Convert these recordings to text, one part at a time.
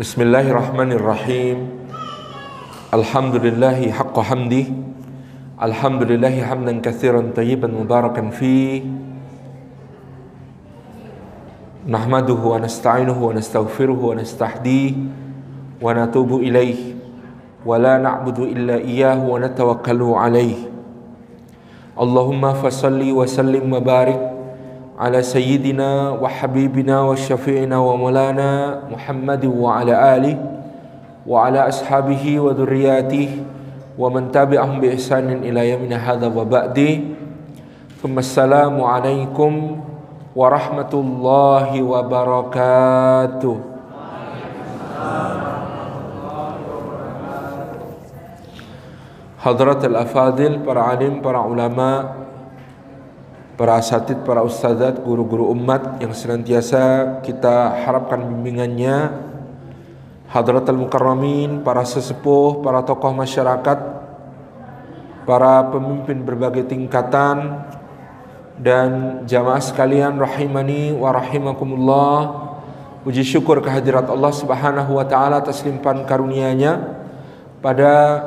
بسم الله الرحمن الرحيم الحمد لله حق حمدي الحمد لله حمدا كثيرا طيبا مباركا فيه نحمده ونستعينه ونستغفره ونستحديه ونتوب إليه ولا نعبد إلا إياه ونتوكل عليه اللهم فصل وسلم وبارك على سيدنا وحبيبنا وشفيعنا ومولانا محمد وعلى آله وعلى أصحابه وذرياته ومن تبعهم بإحسان إلى يومنا هذا وبعد. ثم السلام عليكم ورحمة الله وبركاته. حضرة الأفاضل para alim, para ulama, para asatid, para ustadzat, guru-guru umat yang senantiasa kita harapkan bimbingannya, hadratul mukarramin, para sesepuh, para tokoh masyarakat, para pemimpin berbagai tingkatan, dan jamaah sekalian rahimani wa rahimakumullah. Puji syukur kehadirat Allah Subhanahu wa taala atas limpahan karunia-Nya pada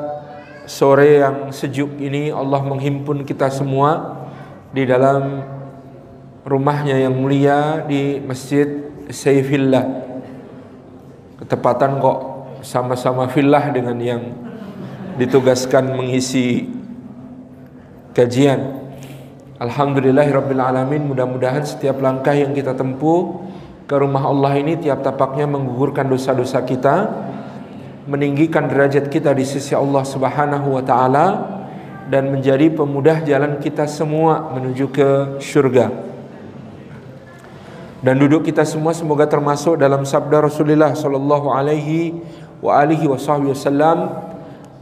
sore yang sejuk ini Allah menghimpun kita semua di dalam rumahnya yang mulia di Masjid Saifillah. Ketepatan kok sama-sama fillah dengan yang ditugaskan mengisi kajian. Alhamdulillahirabbil alamin. Mudah-mudahan setiap langkah yang kita tempuh ke rumah Allah ini tiap tapaknya menggugurkan dosa-dosa kita, meninggikan derajat kita di sisi Allah Subhanahu wa taala dan menjadi pemudah jalan kita semua menuju ke surga. Dan duduk kita semua semoga termasuk dalam sabda Rasulullah sallallahu alaihi wa alihi wasallam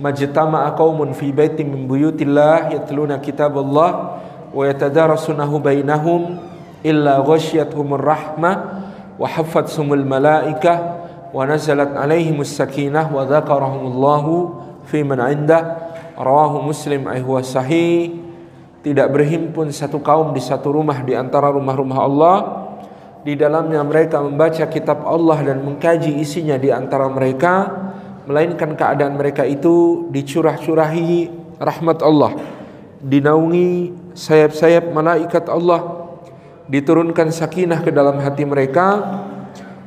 majtama'a qaumun fi baitin min buyutillah yatluna kitaballah wa yatadarasunahu bainahum illa ghasyiyatuhumur rahmah wa haffatsumul malaikah wa nazalat alaihimus sakinah wa dzakarahumullahu fi man 'indah rawahu muslim sahih. Tidak berhimpun satu kaum di satu rumah di antara rumah-rumah Allah. Di dalamnya mereka membaca kitab Allah dan mengkaji isinya di antara mereka. Melainkan keadaan mereka itu dicurah-curahi rahmat Allah. Dinaungi sayap-sayap malaikat Allah. Diturunkan sakinah ke dalam hati mereka.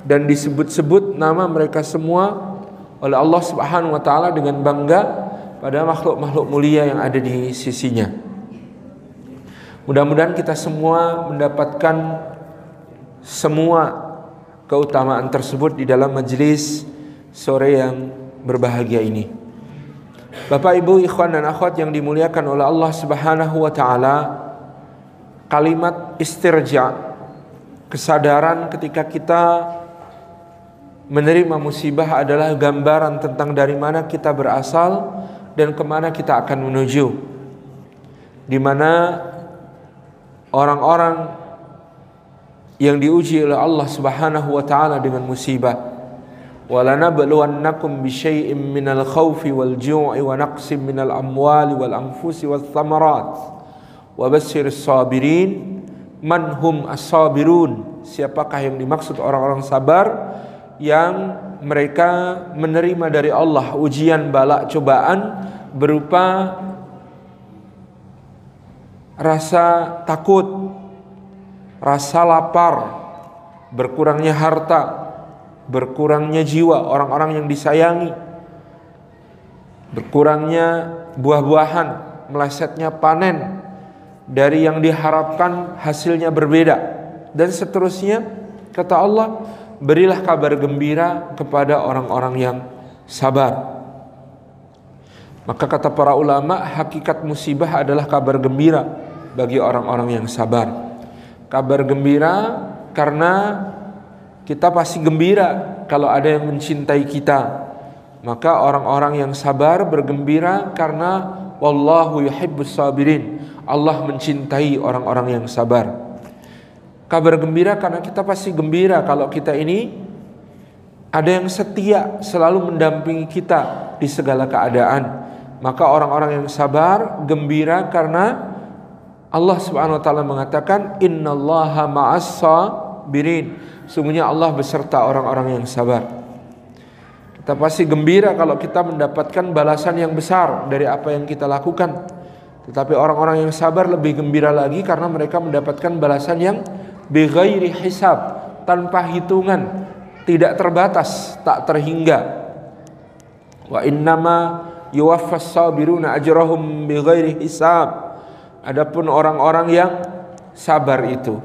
Dan disebut-sebut nama mereka semua oleh Allah Subhanahu wa taala dengan bangga pada makhluk-makhluk mulia yang ada di sisinya. Mudah-mudahan kita semua mendapatkan semua keutamaan tersebut di dalam majelis sore yang berbahagia ini. Bapak Ibu ikhwan dan akhwat yang dimuliakan oleh Allah Subhanahu wa taala, kalimat istirja kesadaran ketika kita menerima musibah adalah gambaran tentang dari mana kita berasal dan ke mana kita akan menuju? Di mana orang-orang yang diuji oleh Allah Subhanahu wa taala dengan musibah walanabluwannakum bisyai'in minal khawfi wal ju'i wa naqsim minal amwali wal anfusi wal thamarat wa basyiris sabirin man as-sabirun. Siapakah yang dimaksud orang-orang sabar yang mereka menerima dari Allah ujian balak cobaan berupa rasa takut, rasa lapar, berkurangnya harta, berkurangnya jiwa orang-orang yang disayangi, berkurangnya buah-buahan, melesetnya panen dari yang diharapkan hasilnya berbeda dan seterusnya. Kata Allah berilah kabar gembira kepada orang-orang yang sabar. Maka kata para ulama, hakikat musibah adalah kabar gembira bagi orang-orang yang sabar. Kabar gembira karena kita pasti gembira kalau ada yang mencintai kita. Maka orang-orang yang sabar bergembira karena wallahu yuhibbus sabirin. Allah mencintai orang-orang yang sabar. Kabar gembira karena kita pasti gembira kalau kita ini ada yang setia selalu mendampingi kita di segala keadaan. Maka orang-orang yang sabar gembira karena Allah Subhanahu wa taala mengatakan innallaha ma'as sabirin. Sungguhnya Allah beserta orang-orang yang sabar. Kita pasti gembira kalau kita mendapatkan balasan yang besar dari apa yang kita lakukan. Tetapi orang-orang yang sabar lebih gembira lagi karena mereka mendapatkan balasan yang bighairi hisab, tanpa hitungan, tidak terbatas, tak terhingga. Wa innama yuwaffas sabiruna ajrahum bighairi hisab. Adapun orang-orang yang sabar itu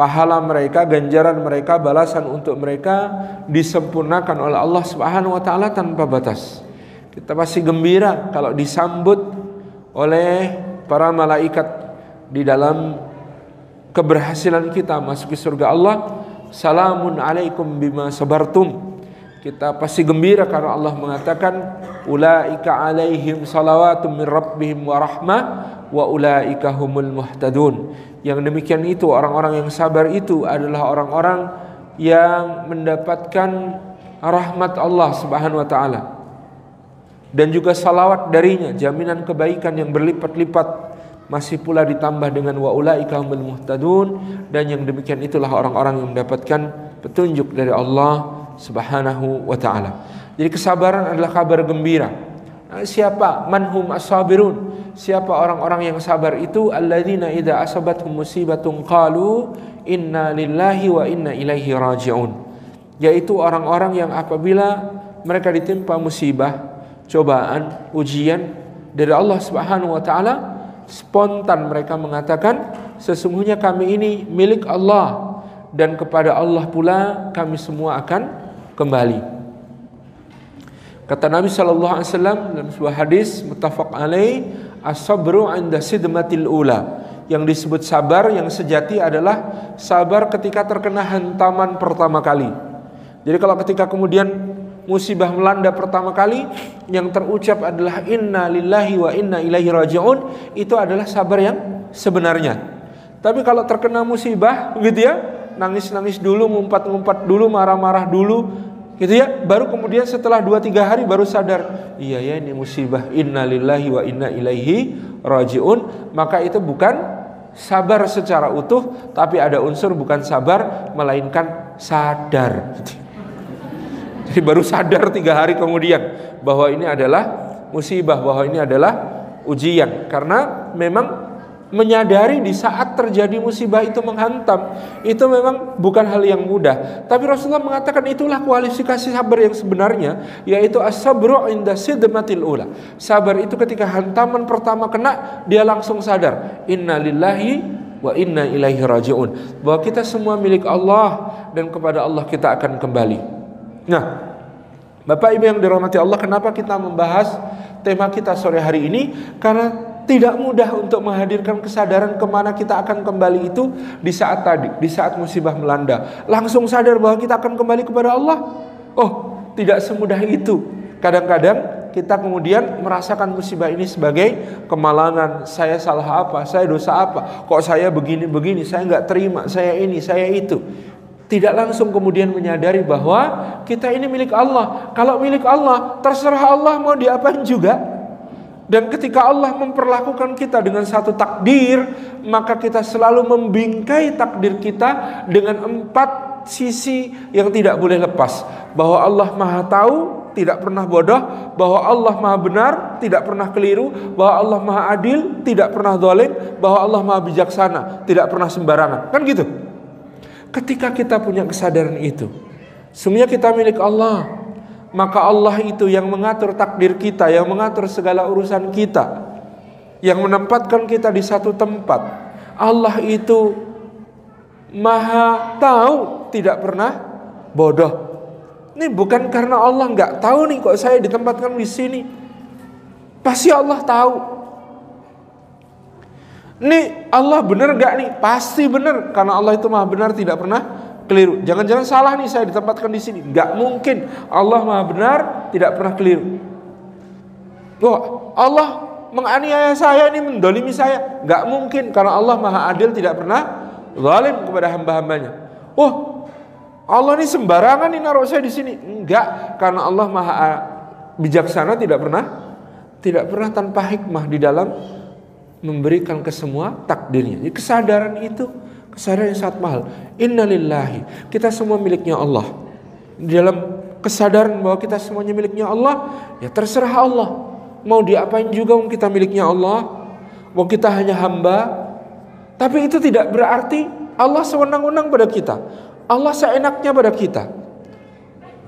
pahala mereka, ganjaran mereka, balasan untuk mereka disempurnakan oleh Allah Subhanahu wa taala tanpa batas. Kita pasti gembira kalau disambut oleh para malaikat di dalam keberhasilan kita masuk ke surga Allah. Salamun alaikum bima sabartum. Kita pasti gembira karena Allah mengatakan ulaika alaihim salawatum min rabbihim wa rahmah wa ulaika humul muhtadun. Yang demikian itu orang-orang yang sabar itu adalah orang-orang yang mendapatkan rahmat Allah Subhanahu wa taala. Dan juga salawat darinya, jaminan kebaikan yang berlipat-lipat masih pula ditambah dengan wa ulaika humul muhtadun dan yang demikian itulah orang-orang yang mendapatkan petunjuk dari Allah Subhanahu wa taala. Jadi kesabaran adalah kabar gembira. Nah, siapa manhum as-sabirun? Siapa orang-orang yang sabar itu? Alladzina idza asabathum musibatun qalu inna lillahi wa inna ilaihi rajiun. Yaitu orang-orang yang apabila mereka ditimpa musibah, cobaan, ujian dari Allah Subhanahu wa taala, spontan mereka mengatakan sesungguhnya kami ini milik Allah dan kepada Allah pula kami semua akan kembali. Kata Nabi sallallahu alaihi wasallam dalam sebuah hadis muttafaq alaih as-sabru sidmatil ula. Yang disebut sabar yang sejati adalah sabar ketika terkena hantaman pertama kali. Jadi kalau ketika kemudian musibah melanda pertama kali yang terucap adalah inna lillahi wa inna ilaihi rajiun itu adalah sabar yang sebenarnya. Tapi kalau terkena musibah gitu ya, nangis-nangis dulu, ngumpat-ngumpat dulu, marah-marah dulu, gitu ya, baru kemudian setelah 2 3 hari baru sadar, iya ya ini musibah inna lillahi wa inna ilaihi rajiun, maka itu bukan sabar secara utuh, tapi ada unsur bukan sabar melainkan sadar. Jadi baru sadar tiga hari kemudian bahwa ini adalah musibah, bahwa ini adalah ujian. Karena memang menyadari di saat terjadi musibah itu menghantam itu memang bukan hal yang mudah. Tapi Rasulullah mengatakan itulah kualifikasi sabar yang sebenarnya yaitu as-sabru inda sidmatil ula. Sabar itu ketika hantaman pertama kena dia langsung sadar inna lillahi wa inna ilaihi rajiun bahwa kita semua milik Allah dan kepada Allah kita akan kembali. Nah, Bapak Ibu yang dirahmati Allah, kenapa kita membahas tema kita sore hari ini? Karena tidak mudah untuk menghadirkan kesadaran ke mana kita akan kembali itu di saat tadi, di saat musibah melanda. Langsung sadar bahwa kita akan kembali kepada Allah. Oh, tidak semudah itu. Kadang-kadang kita kemudian merasakan musibah ini sebagai kemalangan. Saya salah apa? Saya dosa apa? Kok saya begini-begini? Saya nggak terima. Saya ini, saya itu tidak langsung kemudian menyadari bahwa kita ini milik Allah. Kalau milik Allah, terserah Allah mau diapain juga. Dan ketika Allah memperlakukan kita dengan satu takdir, maka kita selalu membingkai takdir kita dengan empat sisi yang tidak boleh lepas. Bahwa Allah Maha Tahu, tidak pernah bodoh, bahwa Allah Maha Benar, tidak pernah keliru, bahwa Allah Maha Adil, tidak pernah dolim, bahwa Allah Maha Bijaksana, tidak pernah sembarangan. Kan gitu? Ketika kita punya kesadaran itu, semuanya kita milik Allah. Maka Allah itu yang mengatur takdir kita, yang mengatur segala urusan kita, yang menempatkan kita di satu tempat. Allah itu maha tahu, tidak pernah bodoh. Ini bukan karena Allah nggak tahu nih kok saya ditempatkan di sini. Pasti Allah tahu. Ini Allah benar gak nih? Pasti benar karena Allah itu maha benar tidak pernah keliru. Jangan-jangan salah nih saya ditempatkan di sini. Gak mungkin Allah maha benar tidak pernah keliru. Wah, Allah menganiaya saya ini mendolimi saya. Gak mungkin karena Allah maha adil tidak pernah zalim kepada hamba-hambanya. Wah, Allah ini sembarangan nih naruh saya di sini. Enggak, karena Allah maha bijaksana tidak pernah tidak pernah tanpa hikmah di dalam memberikan ke semua takdirnya. Jadi kesadaran itu kesadaran yang sangat mahal. Innalillahi. Kita semua miliknya Allah. Di dalam kesadaran bahwa kita semuanya miliknya Allah, ya terserah Allah. Mau diapain juga kita miliknya Allah. Mau kita hanya hamba. Tapi itu tidak berarti Allah sewenang-wenang pada kita. Allah seenaknya pada kita.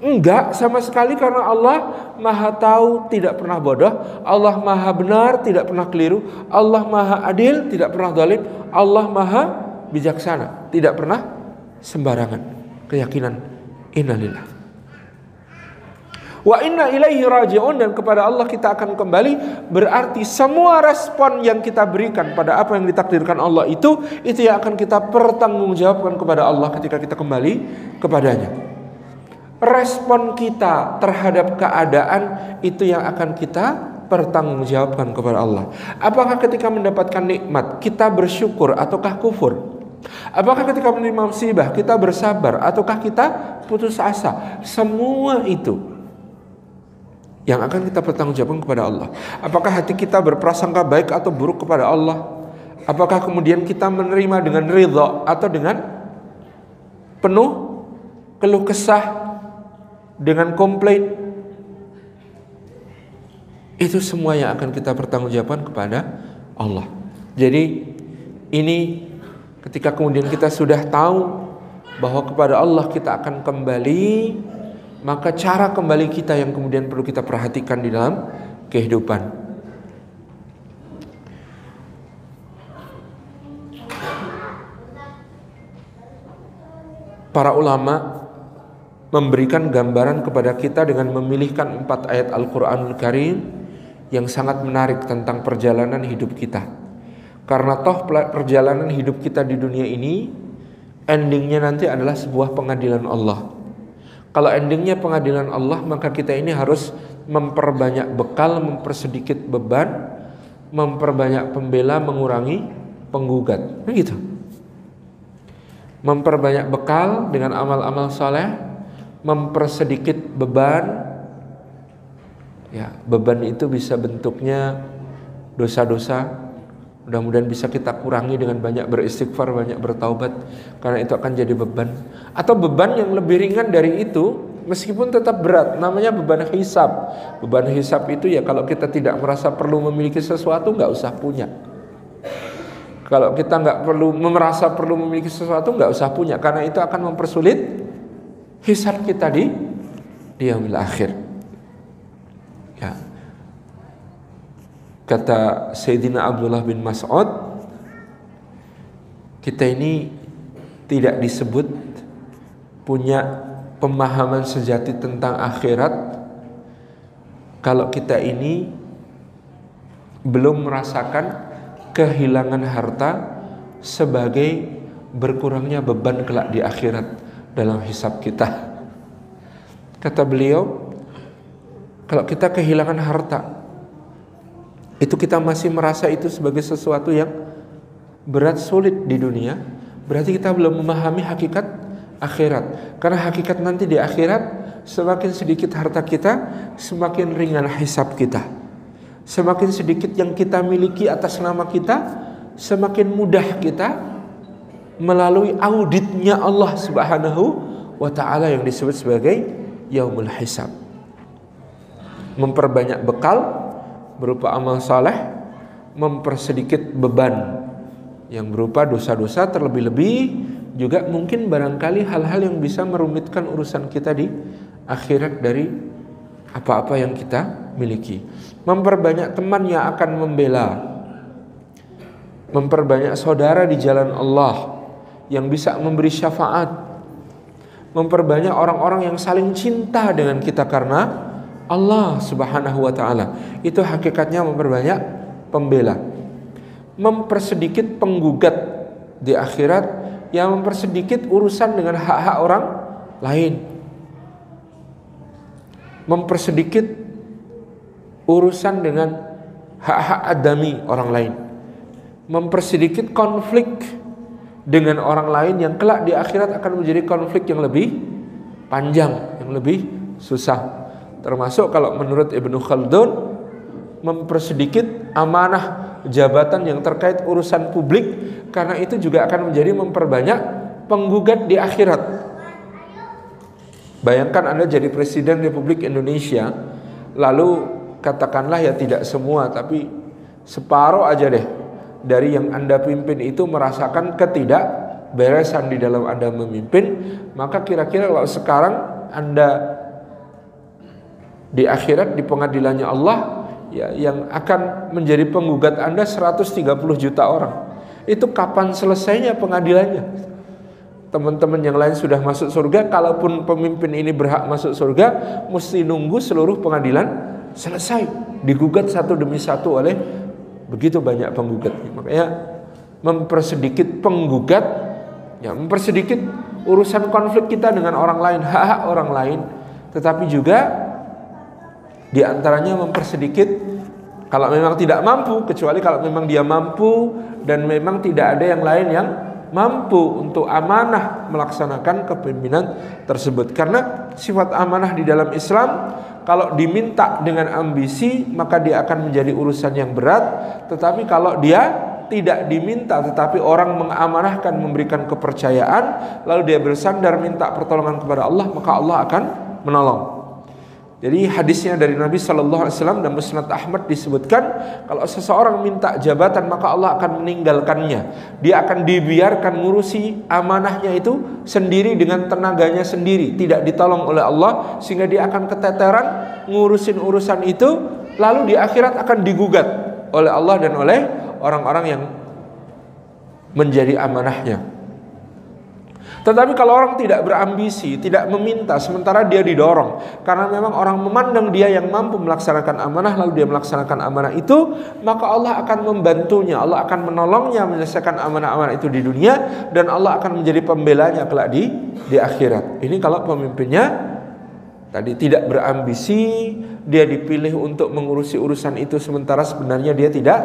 Enggak sama sekali karena Allah maha tahu tidak pernah bodoh. Allah maha benar tidak pernah keliru. Allah maha adil tidak pernah zalim. Allah maha bijaksana tidak pernah sembarangan. Keyakinan innalillah. Wa inna ilaihi raji'un dan kepada Allah kita akan kembali berarti semua respon yang kita berikan pada apa yang ditakdirkan Allah itu itu yang akan kita pertanggungjawabkan kepada Allah ketika kita kembali kepadanya. Respon kita terhadap keadaan itu yang akan kita pertanggungjawabkan kepada Allah. Apakah ketika mendapatkan nikmat kita bersyukur ataukah kufur? Apakah ketika menerima musibah kita bersabar ataukah kita putus asa? Semua itu yang akan kita pertanggungjawabkan kepada Allah. Apakah hati kita berprasangka baik atau buruk kepada Allah? Apakah kemudian kita menerima dengan ridha atau dengan penuh keluh kesah dengan komplain? Itu semua yang akan kita pertanggungjawabkan kepada Allah. Jadi ini ketika kemudian kita sudah tahu bahwa kepada Allah kita akan kembali maka cara kembali kita yang kemudian perlu kita perhatikan di dalam kehidupan. Para ulama memberikan gambaran kepada kita dengan memilihkan empat ayat Al-Quranul Karim yang sangat menarik tentang perjalanan hidup kita. Karena toh perjalanan hidup kita di dunia ini endingnya nanti adalah sebuah pengadilan Allah. Kalau endingnya pengadilan Allah maka kita ini harus memperbanyak bekal, mempersedikit beban, memperbanyak pembela, mengurangi penggugat. Begitu. Memperbanyak bekal dengan amal-amal soleh, mempersedikit beban. Ya, beban itu bisa bentuknya dosa-dosa, Mudah-mudahan bisa kita kurangi dengan banyak beristighfar, banyak bertaubat karena itu akan jadi beban. Atau beban yang lebih ringan dari itu meskipun tetap berat namanya beban hisap. Beban hisap itu ya kalau kita tidak merasa perlu memiliki sesuatu nggak usah punya. Kalau kita nggak perlu merasa perlu memiliki sesuatu nggak usah punya karena itu akan mempersulit hisap kita di di yaumil akhir. Ya. Kata Sayyidina Abdullah bin Mas'ud, kita ini tidak disebut punya pemahaman sejati tentang akhirat kalau kita ini belum merasakan kehilangan harta sebagai berkurangnya beban kelak di akhirat dalam hisap kita. Kata beliau, kalau kita kehilangan harta, itu kita masih merasa itu sebagai sesuatu yang berat sulit di dunia, berarti kita belum memahami hakikat akhirat. Karena hakikat nanti di akhirat semakin sedikit harta kita, semakin ringan hisap kita. Semakin sedikit yang kita miliki atas nama kita, semakin mudah kita melalui auditnya Allah Subhanahu wa taala yang disebut sebagai yaumul hisab. Memperbanyak bekal berupa amal saleh mempersedikit beban yang berupa dosa-dosa terlebih-lebih juga mungkin barangkali hal-hal yang bisa merumitkan urusan kita di akhirat dari apa-apa yang kita miliki. Memperbanyak teman yang akan membela. Memperbanyak saudara di jalan Allah yang bisa memberi syafaat. Memperbanyak orang-orang yang saling cinta dengan kita karena Allah Subhanahu wa taala. Itu hakikatnya memperbanyak pembela. Mempersedikit penggugat di akhirat yang mempersedikit urusan dengan hak-hak orang lain. Mempersedikit urusan dengan hak-hak adami orang lain. Mempersedikit konflik dengan orang lain yang kelak di akhirat akan menjadi konflik yang lebih panjang, yang lebih susah. Termasuk kalau menurut Ibnu Khaldun mempersedikit amanah jabatan yang terkait urusan publik karena itu juga akan menjadi memperbanyak penggugat di akhirat. Bayangkan Anda jadi presiden Republik Indonesia, lalu katakanlah ya tidak semua, tapi separuh aja deh dari yang Anda pimpin itu merasakan ketidakberesan di dalam Anda memimpin, maka kira-kira kalau sekarang Anda di akhirat di pengadilannya Allah ya yang akan menjadi penggugat Anda 130 juta orang. Itu kapan selesainya pengadilannya? teman-teman yang lain sudah masuk surga, kalaupun pemimpin ini berhak masuk surga, mesti nunggu seluruh pengadilan selesai, digugat satu demi satu oleh begitu banyak penggugat. Makanya mempersedikit penggugat, ya mempersedikit urusan konflik kita dengan orang lain, hak-hak orang lain, tetapi juga di antaranya mempersedikit kalau memang tidak mampu, kecuali kalau memang dia mampu dan memang tidak ada yang lain yang mampu untuk amanah melaksanakan kepemimpinan tersebut. Karena sifat amanah di dalam Islam kalau diminta dengan ambisi maka dia akan menjadi urusan yang berat, tetapi kalau dia tidak diminta tetapi orang mengamanahkan memberikan kepercayaan lalu dia bersandar minta pertolongan kepada Allah maka Allah akan menolong. Jadi hadisnya dari Nabi Shallallahu Alaihi Wasallam dan Musnad Ahmad disebutkan kalau seseorang minta jabatan maka Allah akan meninggalkannya. Dia akan dibiarkan ngurusi amanahnya itu sendiri dengan tenaganya sendiri, tidak ditolong oleh Allah sehingga dia akan keteteran ngurusin urusan itu lalu di akhirat akan digugat oleh Allah dan oleh orang-orang yang menjadi amanahnya. Tetapi kalau orang tidak berambisi, tidak meminta, sementara dia didorong, karena memang orang memandang dia yang mampu melaksanakan amanah, lalu dia melaksanakan amanah itu, maka Allah akan membantunya, Allah akan menolongnya menyelesaikan amanah-amanah itu di dunia, dan Allah akan menjadi pembelanya kelak di di akhirat. Ini kalau pemimpinnya tadi tidak berambisi, dia dipilih untuk mengurusi urusan itu, sementara sebenarnya dia tidak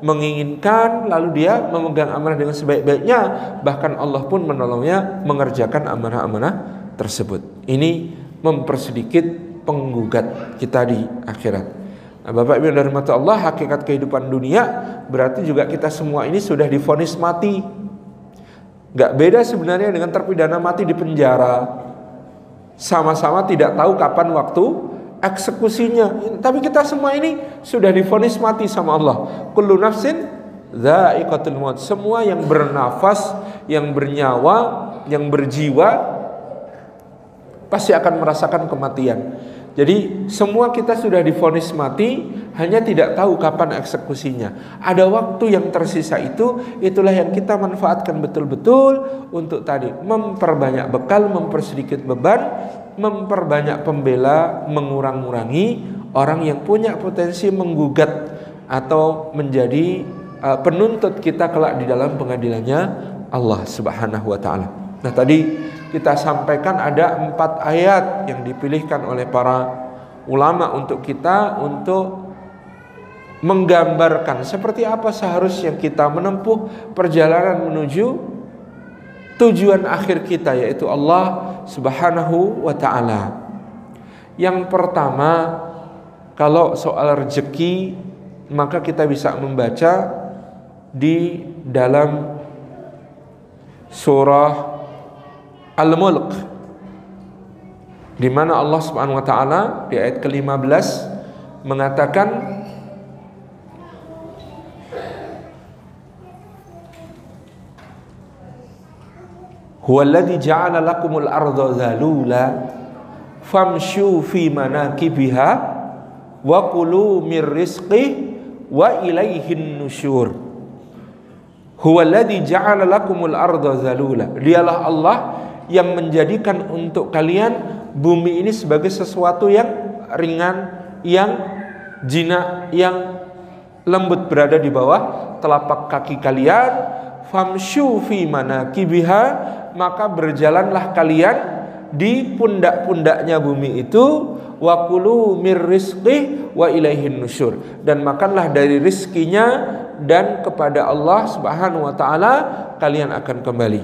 menginginkan lalu dia memegang amanah dengan sebaik-baiknya. Bahkan Allah pun menolongnya mengerjakan amanah-amanah tersebut. Ini mempersedikit penggugat kita di akhirat. Nah, Bapak Ibu dari mata Allah hakikat kehidupan dunia berarti juga kita semua ini sudah difonis mati. Gak beda sebenarnya dengan terpidana mati di penjara. Sama-sama tidak tahu kapan waktu eksekusinya. Tapi kita semua ini sudah difonis mati sama Allah. Kullu nafsin dha'iqatul maut. Semua yang bernafas, yang bernyawa, yang berjiwa pasti akan merasakan kematian. Jadi semua kita sudah difonis mati, hanya tidak tahu kapan eksekusinya. Ada waktu yang tersisa itu, itulah yang kita manfaatkan betul-betul untuk tadi memperbanyak bekal, mempersedikit beban, memperbanyak pembela, mengurang-urangi orang yang punya potensi menggugat atau menjadi uh, penuntut kita kelak di dalam pengadilannya Allah Subhanahu wa taala. Nah, tadi kita sampaikan ada empat ayat yang dipilihkan oleh para ulama untuk kita untuk menggambarkan seperti apa seharusnya kita menempuh perjalanan menuju tujuan akhir kita yaitu Allah Subhanahu wa taala. Yang pertama, kalau soal rezeki maka kita bisa membaca di dalam surah Al-Mulk di mana Allah Subhanahu wa taala di ayat ke-15 mengatakan Huwallazi ja'ala lakumul arda zalula famshu fi manakibiha wa kulu mir rizqi wa ilaihin nusyur Huwallazi ja'ala lakumul arda zalula Dialah Allah yang menjadikan untuk kalian bumi ini sebagai sesuatu yang ringan, yang jinak, yang lembut berada di bawah telapak kaki kalian. Famshu fi kibiha maka berjalanlah kalian di pundak-pundaknya bumi itu wa kulu mir wa ilaihin nusyur dan makanlah dari rizkinya dan kepada Allah Subhanahu wa taala kalian akan kembali.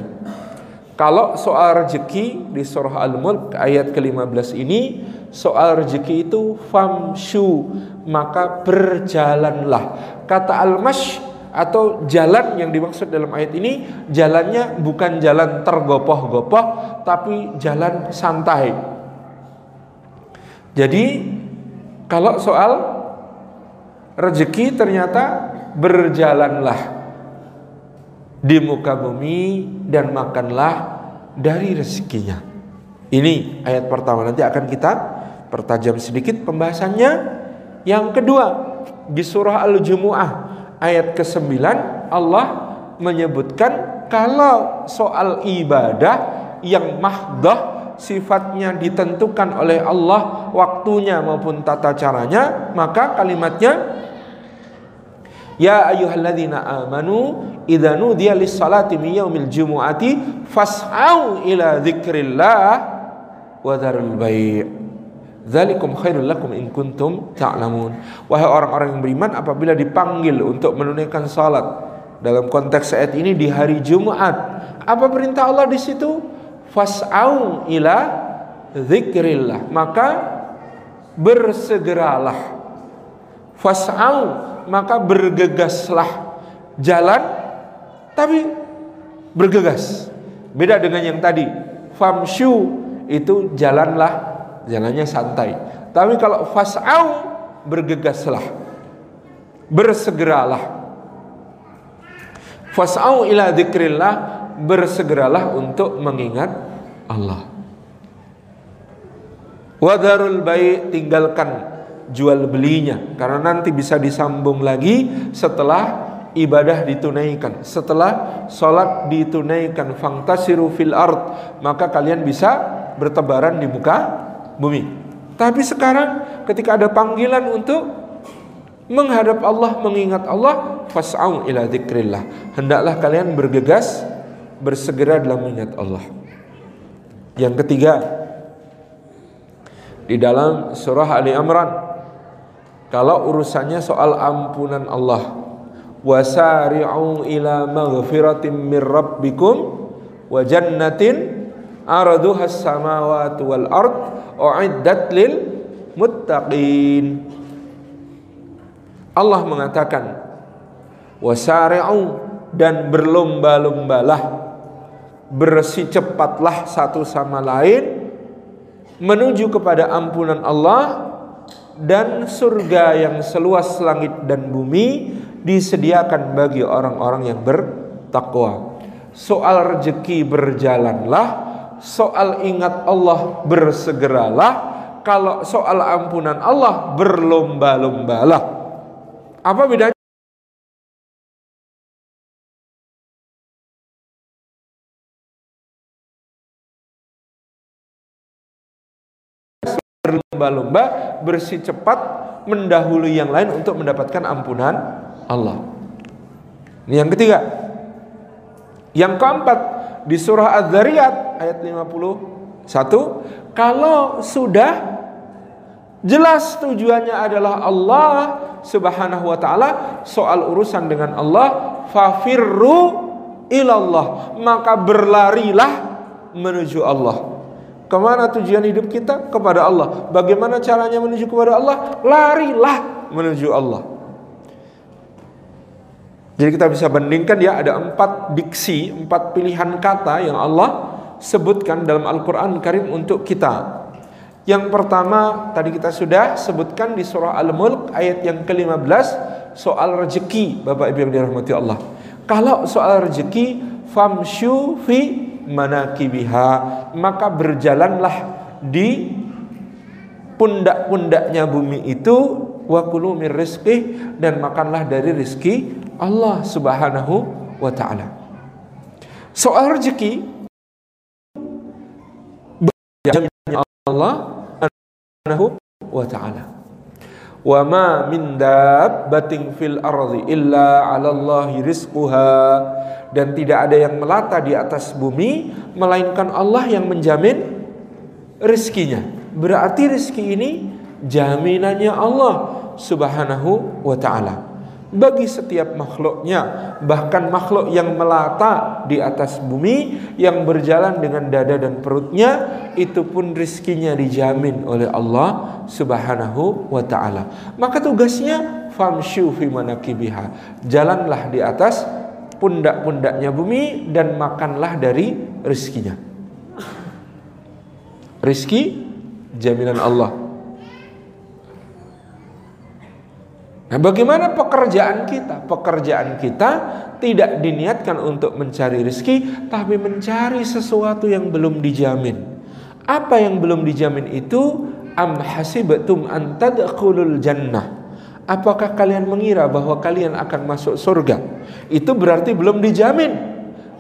Kalau soal rezeki di surah Al-Mulk ayat ke-15 ini soal rezeki itu famshu maka berjalanlah. Kata al-mash atau jalan yang dimaksud dalam ayat ini jalannya bukan jalan tergopoh-gopoh tapi jalan santai. Jadi kalau soal rezeki ternyata berjalanlah di muka bumi dan makanlah dari rezekinya. Ini ayat pertama nanti akan kita pertajam sedikit pembahasannya. Yang kedua di surah Al-Jumu'ah ayat ke-9 Allah menyebutkan kalau soal ibadah yang mahdah sifatnya ditentukan oleh Allah waktunya maupun tata caranya maka kalimatnya Ya ayyuhalladzina amanu idza nudiya lis-salati min yaumil jumu'ati fas'au ila dzikrillah wa dzarul bai' Dzalikum khairul lakum in kuntum ta'lamun. Wahai orang-orang yang beriman apabila dipanggil untuk menunaikan salat dalam konteks ayat ini di hari Jumat, apa perintah Allah di situ? fas'au ila zikrillah maka bersegeralah fas'au maka bergegaslah jalan tapi bergegas beda dengan yang tadi famshu itu jalanlah jalannya santai. Tapi kalau fas'au bergegaslah. Bersegeralah. Fas'au ila zikrillah bersegeralah untuk mengingat Allah. Wadarul baik tinggalkan jual belinya. Karena nanti bisa disambung lagi setelah ibadah ditunaikan. Setelah sholat ditunaikan. Fangtasiru fil ard. Maka kalian bisa bertebaran di muka bumi tapi sekarang ketika ada panggilan untuk menghadap Allah mengingat Allah fas'au ila dzikrillah hendaklah kalian bergegas bersegera dalam mengingat Allah. Yang ketiga, di dalam surah Ali Imran, kalau urusannya soal ampunan Allah, wasari'u ila maghfiratin min rabbikum wa jannatin araduha samawati wal ard uiddat lil muttaqin. Allah mengatakan wasari'u dan berlomba-lombalah bersih cepatlah satu sama lain menuju kepada ampunan Allah dan surga yang seluas langit dan bumi disediakan bagi orang-orang yang bertakwa. Soal rezeki berjalanlah, soal ingat Allah bersegeralah, kalau soal ampunan Allah berlomba-lombalah. Apa bedanya? berlomba-lomba bersih cepat mendahului yang lain untuk mendapatkan ampunan Allah. Ini yang ketiga. Yang keempat di surah Az-Zariyat ayat 51 kalau sudah jelas tujuannya adalah Allah Subhanahu wa taala soal urusan dengan Allah fafirru ilallah maka berlarilah menuju Allah Ke mana tujuan hidup kita? Kepada Allah. Bagaimana caranya menuju kepada Allah? Larilah menuju Allah. Jadi kita bisa bandingkan ya ada empat diksi, empat pilihan kata yang Allah sebutkan dalam Al-Quran Karim untuk kita. Yang pertama tadi kita sudah sebutkan di surah Al-Mulk ayat yang ke-15 soal rezeki Bapak Ibu yang dirahmati Allah. Kalau soal rezeki famshu fi manakibiha maka berjalanlah di pundak-pundaknya bumi itu wa kulu dan makanlah dari rizki Allah Subhanahu wa taala. Soal rezeki Allah Subhanahu wa taala. Wa ma min dabbatin fil ardi illa 'ala Allahi rizquha dan tidak ada yang melata di atas bumi melainkan Allah yang menjamin rizkinya. Berarti rizki ini jaminannya Allah Subhanahu wa taala bagi setiap makhluknya bahkan makhluk yang melata di atas bumi yang berjalan dengan dada dan perutnya itu pun rizkinya dijamin oleh Allah subhanahu wa ta'ala maka tugasnya famshu fi manakibiha jalanlah di atas pundak-pundaknya bumi dan makanlah dari rizkinya. Rizki jaminan Allah. Nah, bagaimana pekerjaan kita? Pekerjaan kita tidak diniatkan untuk mencari rezeki, tapi mencari sesuatu yang belum dijamin. Apa yang belum dijamin itu? Am hasibatum an tadkhulul jannah. Apakah kalian mengira bahwa kalian akan masuk surga? Itu berarti belum dijamin.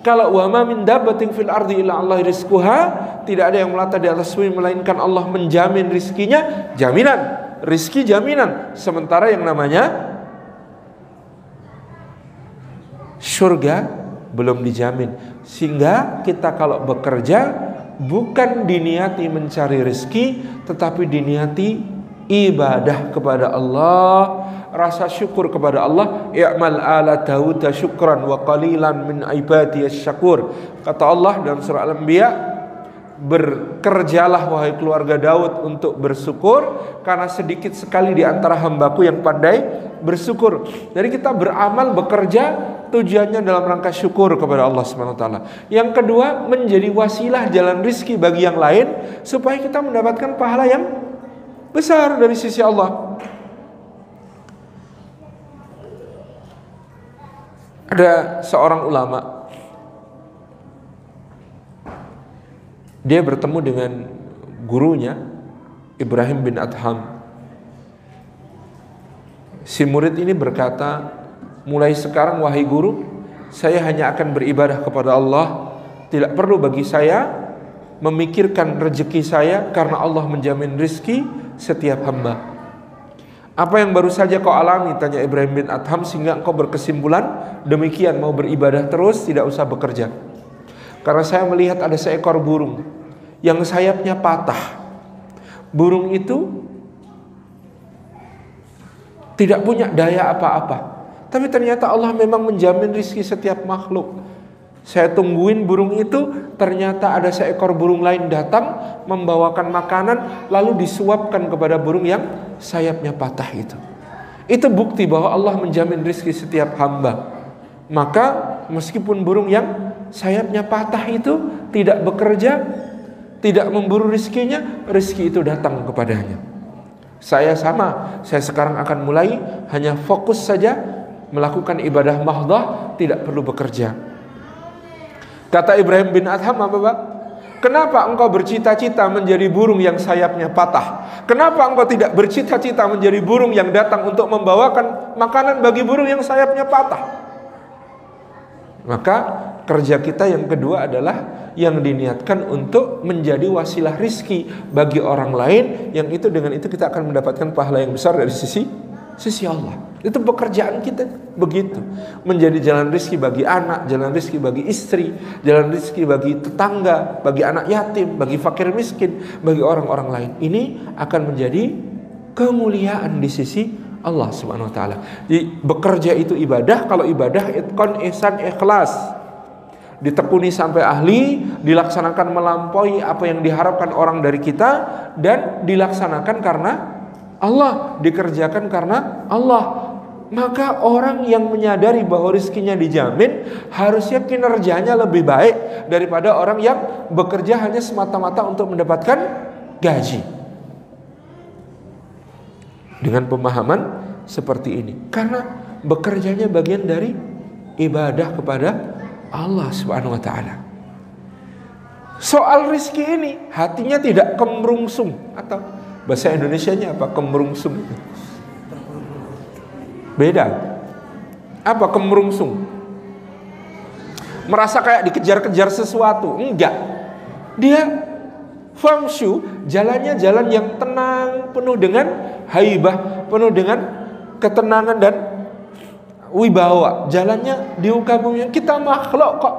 Kalau wa ma min dabbatin fil ardi illa Allah rizquha, tidak ada yang melata di atas bumi melainkan Allah menjamin rizkinya, jaminan. Rizki jaminan. Sementara yang namanya surga belum dijamin. Sehingga kita kalau bekerja bukan diniati mencari rizki, tetapi diniati ibadah kepada Allah rasa syukur kepada Allah i'mal ala Daud syukran wa qalilan min ibadi syakur kata Allah dalam surah Al-Anbiya berkerjalah wahai keluarga Daud untuk bersyukur karena sedikit sekali di antara hambaku yang pandai bersyukur. Jadi kita beramal bekerja tujuannya dalam rangka syukur kepada Allah Subhanahu taala. Yang kedua menjadi wasilah jalan rizki bagi yang lain supaya kita mendapatkan pahala yang besar dari sisi Allah. Ada seorang ulama Dia bertemu dengan gurunya Ibrahim bin Adham Si murid ini berkata Mulai sekarang wahai guru Saya hanya akan beribadah kepada Allah Tidak perlu bagi saya Memikirkan rezeki saya Karena Allah menjamin rizki setiap hamba apa yang baru saja kau alami? Tanya Ibrahim bin Adham sehingga engkau berkesimpulan demikian mau beribadah terus tidak usah bekerja. Karena saya melihat ada seekor burung yang sayapnya patah. Burung itu tidak punya daya apa-apa. Tapi ternyata Allah memang menjamin rizki setiap makhluk. Saya tungguin burung itu, ternyata ada seekor burung lain datang membawakan makanan lalu disuapkan kepada burung yang sayapnya patah itu. Itu bukti bahwa Allah menjamin rizki setiap hamba. Maka meskipun burung yang sayapnya patah itu tidak bekerja, tidak memburu rizkinya, rizki itu datang kepadanya. Saya sama, saya sekarang akan mulai hanya fokus saja melakukan ibadah mahdah, tidak perlu bekerja. Kata Ibrahim bin Adham apa Pak? Kenapa engkau bercita-cita menjadi burung yang sayapnya patah? Kenapa engkau tidak bercita-cita menjadi burung yang datang untuk membawakan makanan bagi burung yang sayapnya patah? Maka kerja kita yang kedua adalah yang diniatkan untuk menjadi wasilah rizki bagi orang lain yang itu dengan itu kita akan mendapatkan pahala yang besar dari sisi sisi Allah. Itu pekerjaan kita begitu. Menjadi jalan rizki bagi anak, jalan rizki bagi istri, jalan rizki bagi tetangga, bagi anak yatim, bagi fakir miskin, bagi orang-orang lain. Ini akan menjadi kemuliaan di sisi Allah Subhanahu wa taala. Jadi bekerja itu ibadah, kalau ibadah itkon ihsan ikhlas. Ditekuni sampai ahli, dilaksanakan melampaui apa yang diharapkan orang dari kita dan dilaksanakan karena Allah dikerjakan karena Allah maka orang yang menyadari bahwa rizkinya dijamin harusnya kinerjanya lebih baik daripada orang yang bekerja hanya semata-mata untuk mendapatkan gaji dengan pemahaman seperti ini karena bekerjanya bagian dari ibadah kepada Allah Subhanahu wa taala. Soal rizki ini hatinya tidak kemrungsung atau Bahasa Indonesia-nya apa? Kemerungsung. Beda. Apa kemerungsung? Merasa kayak dikejar-kejar sesuatu. Enggak. Dia Fangshu jalannya jalan yang tenang, penuh dengan haibah, penuh dengan ketenangan dan wibawa. Jalannya di bumi. Kita makhluk kok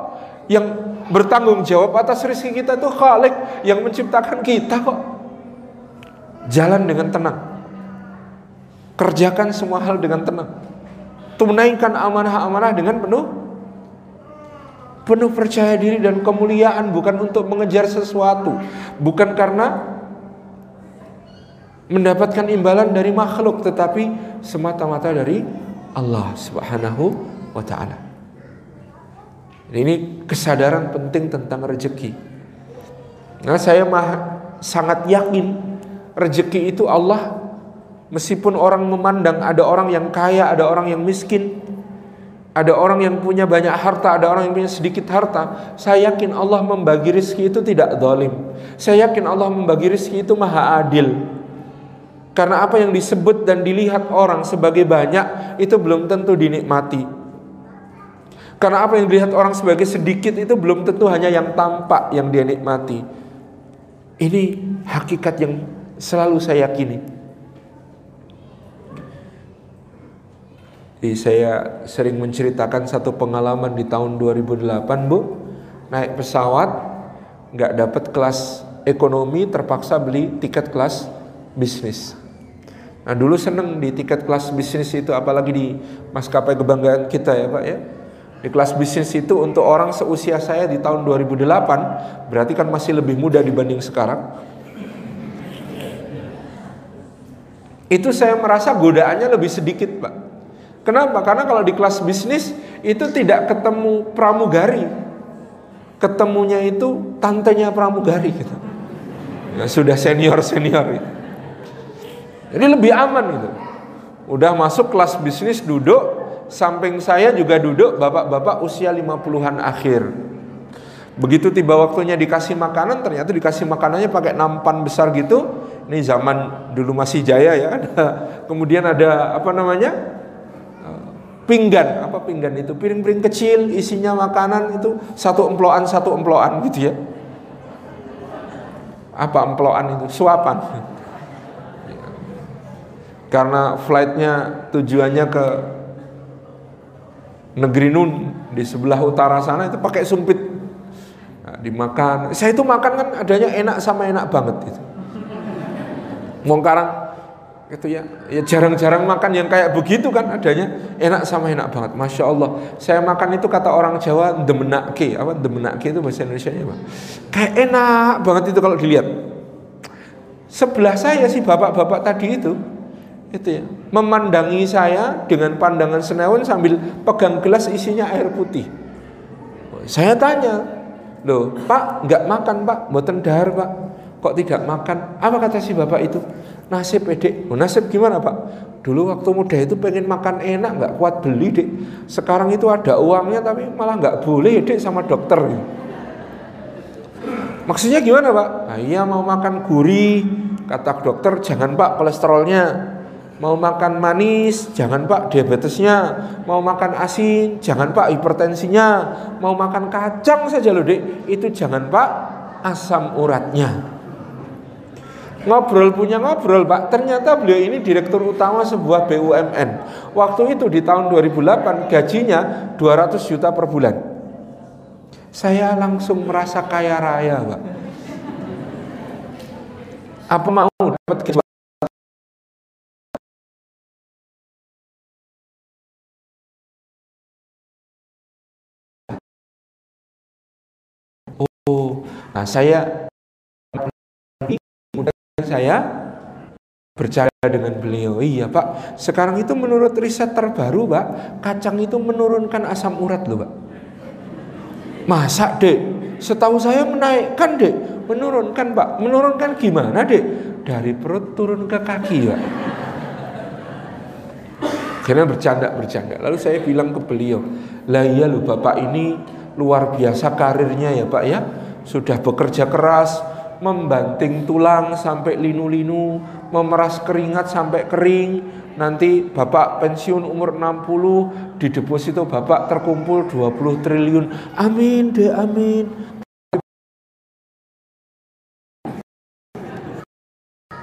yang bertanggung jawab atas rezeki kita itu Khalik yang menciptakan kita kok. Jalan dengan tenang. Kerjakan semua hal dengan tenang. Tunaikan amanah-amanah dengan penuh penuh percaya diri dan kemuliaan bukan untuk mengejar sesuatu, bukan karena mendapatkan imbalan dari makhluk tetapi semata-mata dari Allah Subhanahu wa taala. Ini kesadaran penting tentang rezeki. Nah, saya mah sangat yakin Rezeki itu Allah Meskipun orang memandang ada orang yang kaya, ada orang yang miskin, ada orang yang punya banyak harta, ada orang yang punya sedikit harta. Saya yakin Allah membagi rizki itu tidak zalim. Saya yakin Allah membagi rizki itu maha adil. Karena apa yang disebut dan dilihat orang sebagai banyak itu belum tentu dinikmati. Karena apa yang dilihat orang sebagai sedikit itu belum tentu hanya yang tampak yang dia nikmati. Ini hakikat yang selalu saya yakini. Jadi saya sering menceritakan satu pengalaman di tahun 2008 Bu. Naik pesawat nggak dapat kelas ekonomi terpaksa beli tiket kelas bisnis. Nah dulu seneng di tiket kelas bisnis itu apalagi di maskapai kebanggaan kita ya Pak ya. Di kelas bisnis itu untuk orang seusia saya di tahun 2008 berarti kan masih lebih muda dibanding sekarang. Itu saya merasa godaannya lebih sedikit Pak Kenapa? Karena kalau di kelas bisnis itu tidak ketemu pramugari. Ketemunya itu tantenya pramugari gitu. Ya, sudah senior-senior gitu. Jadi lebih aman gitu. Udah masuk kelas bisnis duduk, samping saya juga duduk bapak-bapak usia 50-an akhir. Begitu tiba waktunya dikasih makanan, ternyata dikasih makanannya pakai nampan besar gitu. Ini zaman dulu masih jaya ya. Kemudian ada apa namanya? Pinggan. Apa pinggan itu? Piring-piring kecil isinya makanan itu satu emploan satu emploan gitu ya. Apa emploan itu? Suapan. Karena flightnya tujuannya ke negeri Nun di sebelah utara sana itu pakai sumpit. Nah, dimakan. Saya itu makan kan adanya enak sama enak banget itu mau gitu ya ya jarang-jarang makan yang kayak begitu kan adanya. Enak sama enak banget masya Allah. Saya makan itu kata orang Jawa demenake apa demenake itu bahasa Indonesia nya pak kayak enak banget itu kalau dilihat. Sebelah saya si bapak-bapak tadi itu itu ya memandangi saya dengan pandangan senewan sambil pegang gelas isinya air putih. Saya tanya loh pak nggak makan pak? Buatan dahar pak. Kok tidak makan? Apa kata si bapak itu nasib edek oh, nasib gimana pak? Dulu waktu muda itu pengen makan enak nggak kuat beli dek sekarang itu ada uangnya tapi malah nggak boleh dek sama dokter. Maksudnya gimana pak? Nah, iya mau makan gurih kata dokter jangan pak kolesterolnya. Mau makan manis jangan pak diabetesnya. Mau makan asin jangan pak hipertensinya. Mau makan kacang saja loh dek itu jangan pak asam uratnya ngobrol punya ngobrol pak. Ternyata beliau ini direktur utama sebuah BUMN waktu itu di tahun 2008 gajinya 200 juta per bulan. Saya langsung merasa kaya raya pak. Apa mau dapat Oh, nah saya saya bercanda dengan beliau. Iya Pak, sekarang itu menurut riset terbaru Pak, kacang itu menurunkan asam urat loh Pak. Masa dek? Setahu saya menaikkan dek, menurunkan Pak. Menurunkan gimana dek? Dari perut turun ke kaki Pak. Karena bercanda-bercanda. Lalu saya bilang ke beliau, lah iya loh Bapak ini luar biasa karirnya ya Pak ya. Sudah bekerja keras, membanting tulang sampai linu-linu, memeras keringat sampai kering. Nanti Bapak pensiun umur 60, di deposito Bapak terkumpul 20 triliun. Amin deh, amin.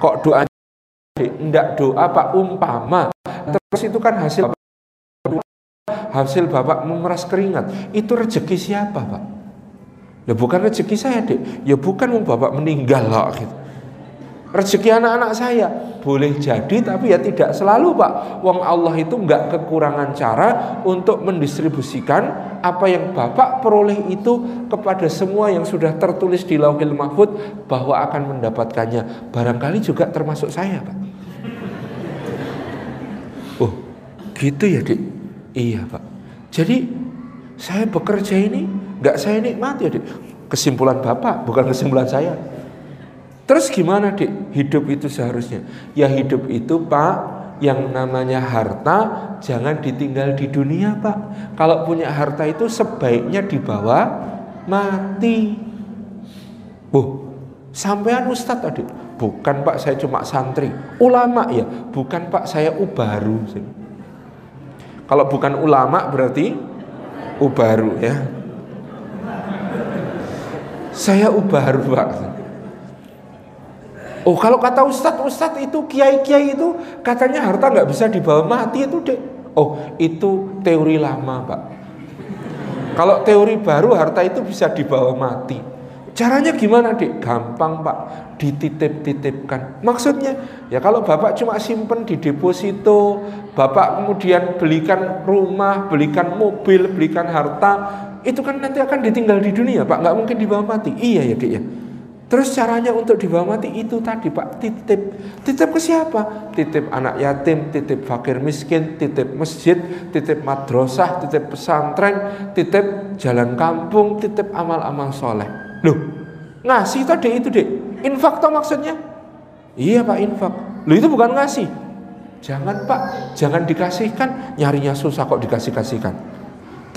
Kok doa enggak doa Pak umpama. Terus itu kan hasil hasil Bapak memeras keringat. Itu rezeki siapa, Pak? Ya bukan rezeki saya dek, ya bukan mau bapak meninggal lah gitu. Rezeki anak-anak saya boleh jadi tapi ya tidak selalu pak. Wong Allah itu nggak kekurangan cara untuk mendistribusikan apa yang bapak peroleh itu kepada semua yang sudah tertulis di Lauhil Mahfud bahwa akan mendapatkannya. Barangkali juga termasuk saya pak. Oh gitu ya dek. Iya pak. Jadi saya bekerja ini nggak saya nikmati adik. Kesimpulan Bapak bukan kesimpulan saya. Terus gimana dik hidup itu seharusnya? Ya hidup itu pak yang namanya harta jangan ditinggal di dunia pak. Kalau punya harta itu sebaiknya dibawa mati. Bu, sampean ustadz tadi? Bukan pak saya cuma santri. Ulama ya? Bukan pak saya ubaru. Kalau bukan ulama berarti ubaru ya. Saya ubaru pak. Oh kalau kata ustadz, ustadz itu kiai-kiai itu katanya harta nggak bisa dibawa mati itu deh. Oh itu teori lama pak. Kalau teori baru harta itu bisa dibawa mati. Caranya gimana dek? Gampang pak, dititip-titipkan. Maksudnya ya kalau bapak cuma simpen di deposito, bapak kemudian belikan rumah, belikan mobil, belikan harta, itu kan nanti akan ditinggal di dunia pak, nggak mungkin dibawa mati. Iya ya dek ya. Terus caranya untuk dibawa mati itu tadi Pak, titip. Titip ke siapa? Titip anak yatim, titip fakir miskin, titip masjid, titip madrasah, titip pesantren, titip jalan kampung, titip amal-amal soleh. Loh, ngasih tadi itu dek. Infak toh maksudnya? Iya Pak infak. Loh itu bukan ngasih. Jangan Pak, jangan dikasihkan, nyarinya susah kok dikasih-kasihkan.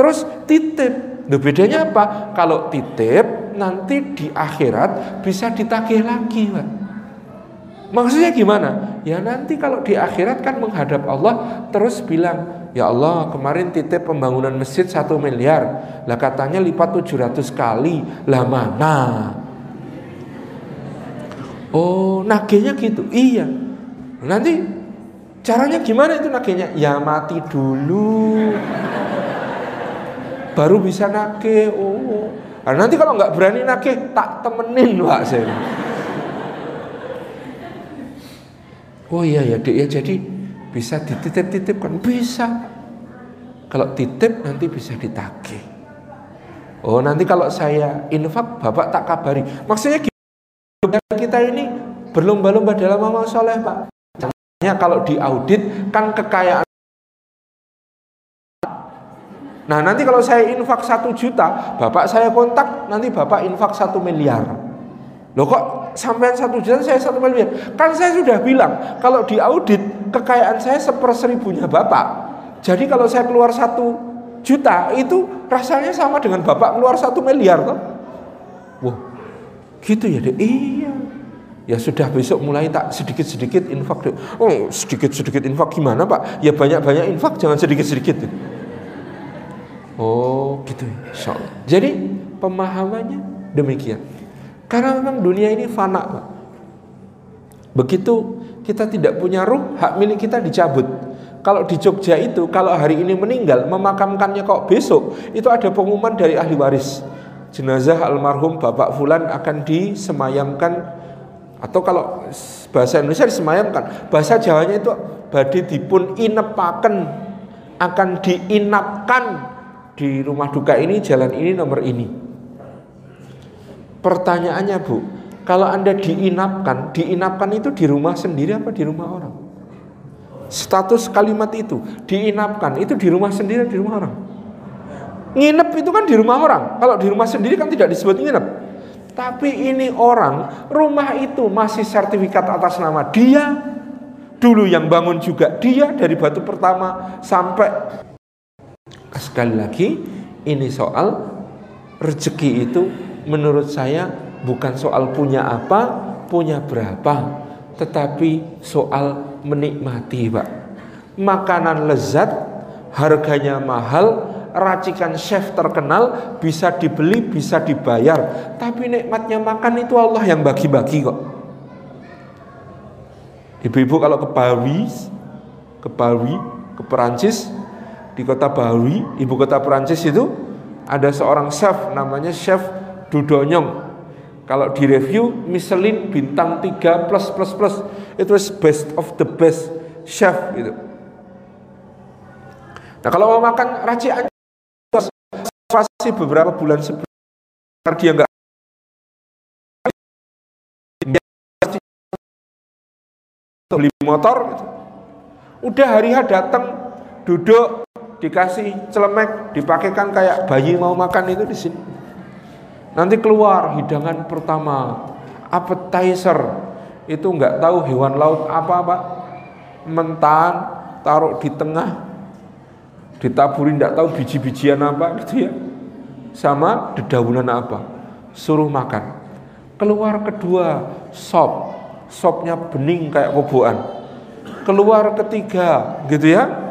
Terus titip. Loh bedanya apa? Kalau titip nanti di akhirat bisa ditagih lagi Pak. Maksudnya gimana? Ya nanti kalau di akhirat kan menghadap Allah terus bilang Ya Allah kemarin titip pembangunan masjid satu miliar Lah katanya lipat 700 kali Lah mana? Oh nagihnya gitu Iya Nanti caranya gimana itu nagihnya? Ya mati dulu Baru bisa nagih Oh Nah, nanti kalau nggak berani nagih tak temenin pak saya. Oh iya ya dek ya jadi bisa dititip-titipkan bisa. Kalau titip nanti bisa ditagih. Oh nanti kalau saya infak bapak tak kabari. Maksudnya kita ini berlomba-lomba dalam amal soleh pak. Contohnya kalau diaudit kan kekayaan Nah nanti kalau saya infak satu juta, bapak saya kontak, nanti bapak infak satu miliar. Loh kok sampai satu juta saya satu miliar? Kan saya sudah bilang, kalau di audit kekayaan saya seperseribunya bapak. Jadi kalau saya keluar satu juta itu rasanya sama dengan bapak keluar satu miliar toh. Wah, gitu ya deh. Iya. Ya sudah besok mulai tak sedikit-sedikit infak deh. Oh sedikit-sedikit infak gimana pak? Ya banyak-banyak infak jangan sedikit-sedikit. Oh gitu ya. Jadi pemahamannya demikian. Karena memang dunia ini fana Pak. Begitu kita tidak punya ruh Hak milik kita dicabut. Kalau di Jogja itu Kalau hari ini meninggal Memakamkannya kok besok Itu ada pengumuman dari ahli waris. Jenazah almarhum Bapak Fulan akan disemayamkan atau kalau bahasa Indonesia disemayamkan bahasa Jawanya itu badai dipun inepaken akan diinapkan di rumah duka ini jalan ini nomor ini. Pertanyaannya Bu, kalau Anda diinapkan, diinapkan itu di rumah sendiri apa di rumah orang? Status kalimat itu, diinapkan itu di rumah sendiri di rumah orang? Nginep itu kan di rumah orang. Kalau di rumah sendiri kan tidak disebut nginep. Tapi ini orang, rumah itu masih sertifikat atas nama dia. Dulu yang bangun juga dia dari batu pertama sampai Sekali lagi, ini soal rezeki itu menurut saya bukan soal punya apa, punya berapa, tetapi soal menikmati, Pak. Makanan lezat, harganya mahal, racikan chef terkenal bisa dibeli, bisa dibayar. Tapi nikmatnya makan itu Allah yang bagi-bagi kok. Ibu-ibu kalau ke Paris, ke Paris, ke Perancis, di kota Bawi, ibu kota Perancis itu ada seorang chef namanya Chef Dudonyong. Kalau di review Michelin bintang 3 plus plus plus itu best of the best chef gitu. Nah kalau mau makan racikan pasti beberapa bulan sebelum dia nggak beli motor gitu. udah hari hari datang duduk dikasih celemek, dipakaikan kayak bayi mau makan itu di sini. Nanti keluar hidangan pertama, appetizer. Itu nggak tahu hewan laut apa pak. Mentan taruh di tengah ditaburi nggak tahu biji-bijian apa gitu ya. Sama dedaunan apa suruh makan. Keluar kedua sop. Sopnya bening kayak koboan keluar ketiga gitu ya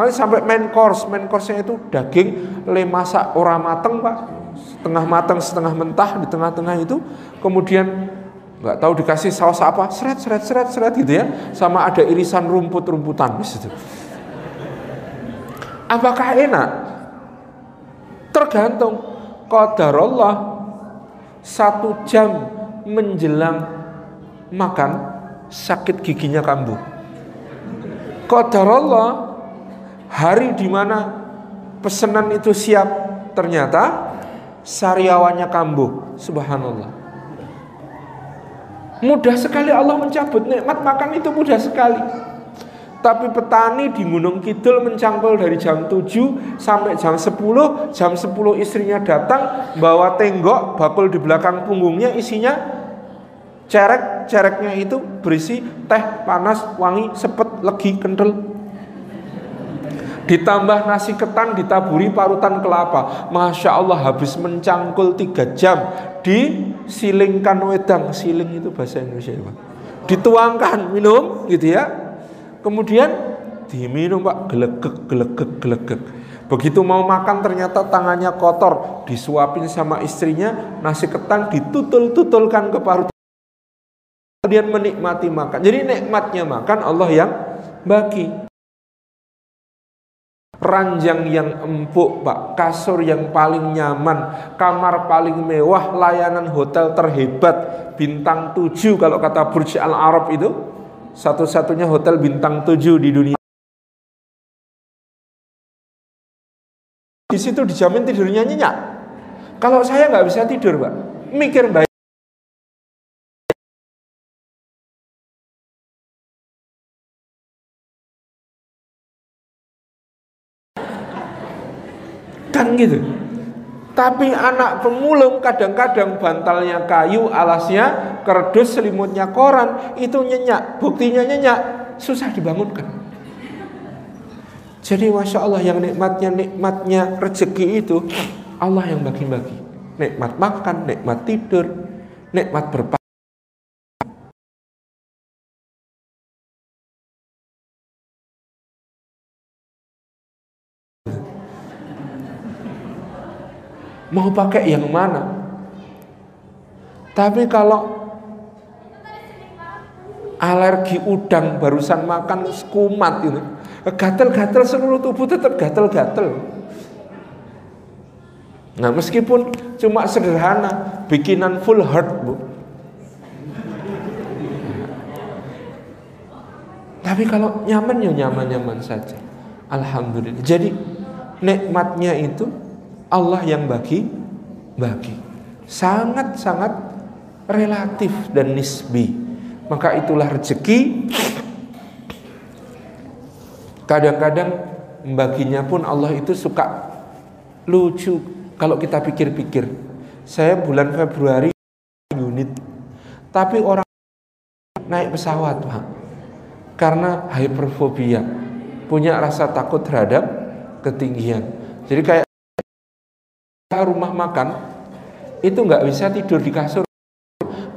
Mari sampai main course, main course-nya itu daging le masak ora mateng pak, setengah mateng setengah mentah di tengah-tengah itu, kemudian nggak tahu dikasih saus apa, seret seret seret seret gitu ya, sama ada irisan rumput-rumputan di situ. Apakah enak? Tergantung. Allah satu jam menjelang makan sakit giginya kambuh. Allah hari di mana pesanan itu siap ternyata sariawannya kambuh. Subhanallah. Mudah sekali Allah mencabut nikmat makan itu mudah sekali. Tapi petani di Gunung Kidul mencangkul dari jam 7 sampai jam 10 Jam 10 istrinya datang Bawa tenggok, bakul di belakang punggungnya isinya Cerek, cereknya itu berisi teh panas, wangi, sepet, legi, kental ditambah nasi ketan ditaburi parutan kelapa. Masya Allah habis mencangkul tiga jam disilingkan wedang. Siling itu bahasa Indonesia Pak. Dituangkan minum gitu ya. Kemudian diminum Pak. Gelegek gelegek gelegek. Begitu mau makan ternyata tangannya kotor. Disuapin sama istrinya nasi ketan ditutul-tutulkan ke parutan. Kemudian menikmati makan. Jadi nikmatnya makan Allah yang bagi ranjang yang empuk pak. Kasur yang paling nyaman. Kamar paling mewah. Layanan hotel terhebat. Bintang 7 kalau kata Burj Al Arab itu. Satu-satunya hotel bintang 7 di dunia. Di situ dijamin tidurnya nyenyak kalau saya nggak bisa tidur pak. Mikir baik gitu. Tapi anak pemulung kadang-kadang bantalnya kayu, alasnya kerdus, selimutnya koran, itu nyenyak. Buktinya nyenyak, susah dibangunkan. Jadi masya Allah yang nikmatnya nikmatnya rezeki itu Allah yang bagi-bagi. Nikmat makan, nikmat tidur, nikmat berpakaian Mau pakai yang mana? Tapi kalau alergi udang barusan makan kumat itu, gatel-gatel seluruh tubuh tetap gatel-gatel. Nah meskipun cuma sederhana, bikinan full heart bu. Tapi kalau nyaman ya nyaman-nyaman saja. Alhamdulillah. Jadi nikmatnya itu Allah yang bagi bagi. Sangat-sangat relatif dan nisbi. Maka itulah rezeki. Kadang-kadang membaginya pun Allah itu suka lucu. Kalau kita pikir-pikir saya bulan Februari unit tapi orang naik pesawat Pak. Karena hyperfobia punya rasa takut terhadap ketinggian. Jadi kayak rumah makan itu nggak bisa tidur di kasur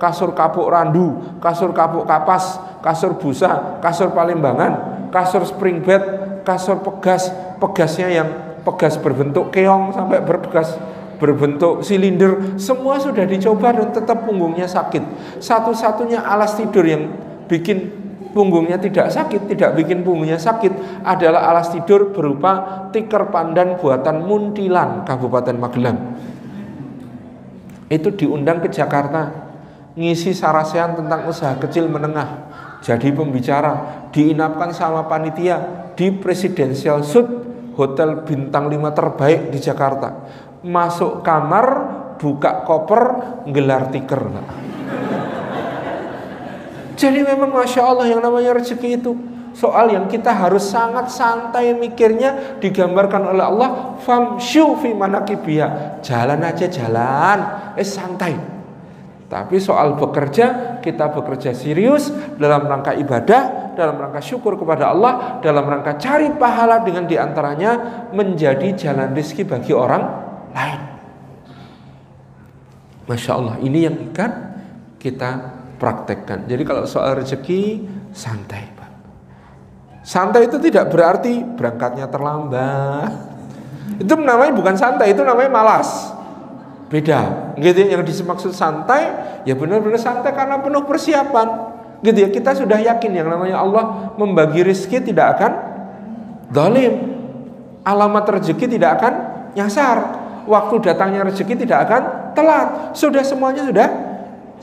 kasur kapuk randu, kasur kapuk kapas, kasur busa, kasur palimbangan, kasur spring bed, kasur pegas, pegasnya yang pegas berbentuk keong sampai berpegas berbentuk silinder, semua sudah dicoba dan tetap punggungnya sakit. Satu-satunya alas tidur yang bikin punggungnya tidak sakit, tidak bikin punggungnya sakit adalah alas tidur berupa tikar pandan buatan Muntilan Kabupaten Magelang. Itu diundang ke Jakarta ngisi sarasean tentang usaha kecil menengah jadi pembicara diinapkan sama panitia di Presidential Suite hotel bintang 5 terbaik di Jakarta. Masuk kamar buka koper gelar tiker jadi memang Masya Allah yang namanya rezeki itu soal yang kita harus sangat santai mikirnya digambarkan oleh Allah. Fi manakibiyah. Jalan aja jalan. Eh santai. Tapi soal bekerja, kita bekerja serius dalam rangka ibadah, dalam rangka syukur kepada Allah, dalam rangka cari pahala dengan di antaranya menjadi jalan rezeki bagi orang lain. Masya Allah, ini yang ikan kita praktekkan. Jadi kalau soal rezeki, santai Pak. Santai itu tidak berarti berangkatnya terlambat. Itu namanya bukan santai, itu namanya malas. Beda. Gitu ya, yang dimaksud santai ya benar-benar santai karena penuh persiapan. Gitu ya, kita sudah yakin yang namanya Allah membagi rezeki tidak akan dolim. Alamat rezeki tidak akan nyasar. Waktu datangnya rezeki tidak akan telat. Sudah semuanya sudah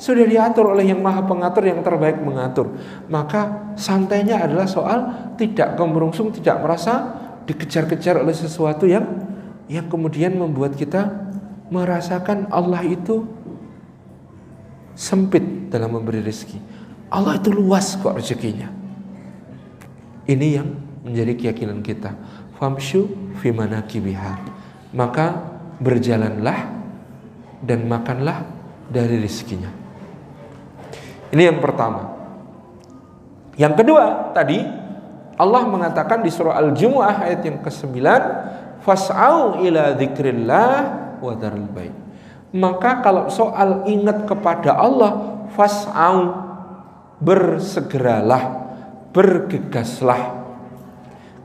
sudah diatur oleh yang maha pengatur yang terbaik mengatur. Maka santainya adalah soal tidak kemerungsung, tidak merasa dikejar-kejar oleh sesuatu yang yang kemudian membuat kita merasakan Allah itu sempit dalam memberi rezeki. Allah itu luas kok rezekinya. Ini yang menjadi keyakinan kita. Famshu fimanaki bihar. Maka berjalanlah dan makanlah dari rezekinya. Ini yang pertama. Yang kedua, tadi Allah mengatakan di surah Al-Jumu'ah ayat yang ke-9, fas'au ila dzikrillah wadarul baik. Maka kalau soal ingat kepada Allah, fas'au bersegeralah, bergegaslah.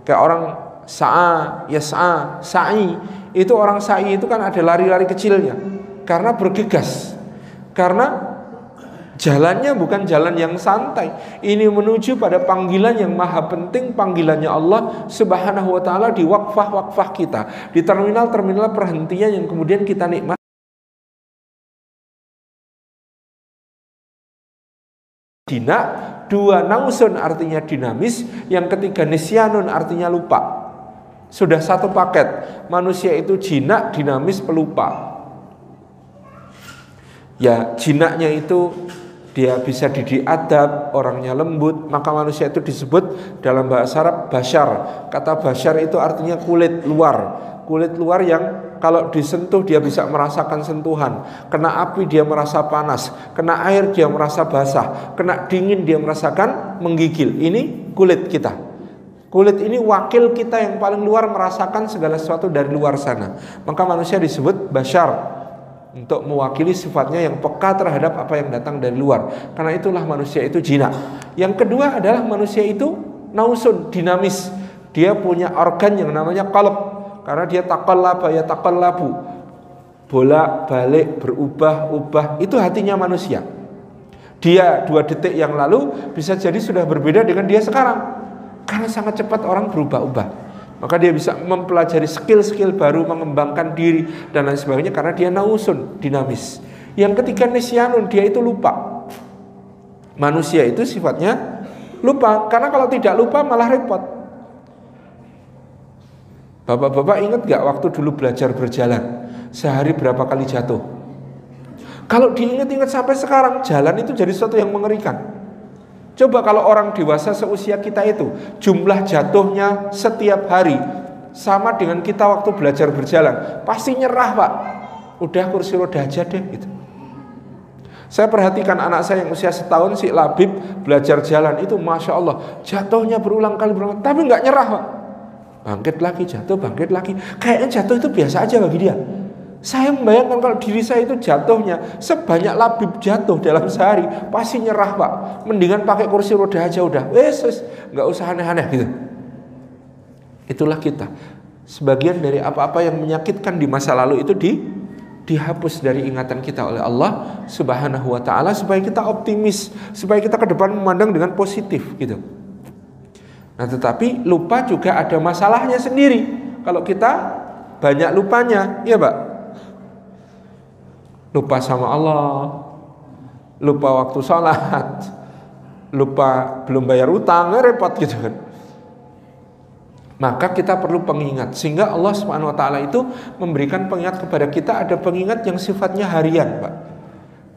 Kayak orang sa'a, yas'a, sa'i. Itu orang sa'i itu kan ada lari-lari kecilnya. Karena bergegas. Karena Jalannya bukan jalan yang santai. Ini menuju pada panggilan yang maha penting, panggilannya Allah Subhanahu wa taala di wakfah-wakfah kita, di terminal-terminal perhentian yang kemudian kita nikmati. Dina, dua nausun artinya dinamis, yang ketiga nisyanun artinya lupa. Sudah satu paket. Manusia itu jinak, dinamis, pelupa. Ya, jinaknya itu dia bisa didik adab, orangnya lembut, maka manusia itu disebut dalam bahasa Arab basyar. Kata basyar itu artinya kulit luar. Kulit luar yang kalau disentuh dia bisa merasakan sentuhan. Kena api dia merasa panas, kena air dia merasa basah, kena dingin dia merasakan menggigil. Ini kulit kita. Kulit ini wakil kita yang paling luar merasakan segala sesuatu dari luar sana. Maka manusia disebut basyar untuk mewakili sifatnya yang peka terhadap apa yang datang dari luar. Karena itulah manusia itu jinak. Yang kedua adalah manusia itu nausun, dinamis. Dia punya organ yang namanya qalb. Karena dia taqallaba ya taqallabu. Bolak balik berubah-ubah itu hatinya manusia. Dia dua detik yang lalu bisa jadi sudah berbeda dengan dia sekarang. Karena sangat cepat orang berubah-ubah. Maka dia bisa mempelajari skill-skill baru, mengembangkan diri dan lain sebagainya karena dia nausun, dinamis. Yang ketiga nisyanun, dia itu lupa. Manusia itu sifatnya lupa karena kalau tidak lupa malah repot. Bapak-bapak ingat gak waktu dulu belajar berjalan sehari berapa kali jatuh? Kalau diingat-ingat sampai sekarang jalan itu jadi sesuatu yang mengerikan. Coba kalau orang dewasa seusia kita itu jumlah jatuhnya setiap hari sama dengan kita waktu belajar berjalan, pasti nyerah pak. Udah kursi roda aja deh gitu. Saya perhatikan anak saya yang usia setahun si Labib belajar jalan itu masya Allah jatuhnya berulang kali berulang tapi nggak nyerah pak. Bangkit lagi jatuh bangkit lagi. Kayaknya jatuh itu biasa aja bagi dia. Saya membayangkan kalau diri saya itu jatuhnya sebanyak labib jatuh dalam sehari pasti nyerah pak. Mendingan pakai kursi roda aja udah. Wes, nggak usah aneh-aneh gitu. Itulah kita. Sebagian dari apa-apa yang menyakitkan di masa lalu itu di dihapus dari ingatan kita oleh Allah Subhanahu wa taala supaya kita optimis, supaya kita ke depan memandang dengan positif gitu. Nah, tetapi lupa juga ada masalahnya sendiri. Kalau kita banyak lupanya, ya, Pak lupa sama Allah, lupa waktu sholat, lupa belum bayar utang, repot gitu kan. Maka kita perlu pengingat sehingga Allah Subhanahu wa taala itu memberikan pengingat kepada kita ada pengingat yang sifatnya harian, Pak.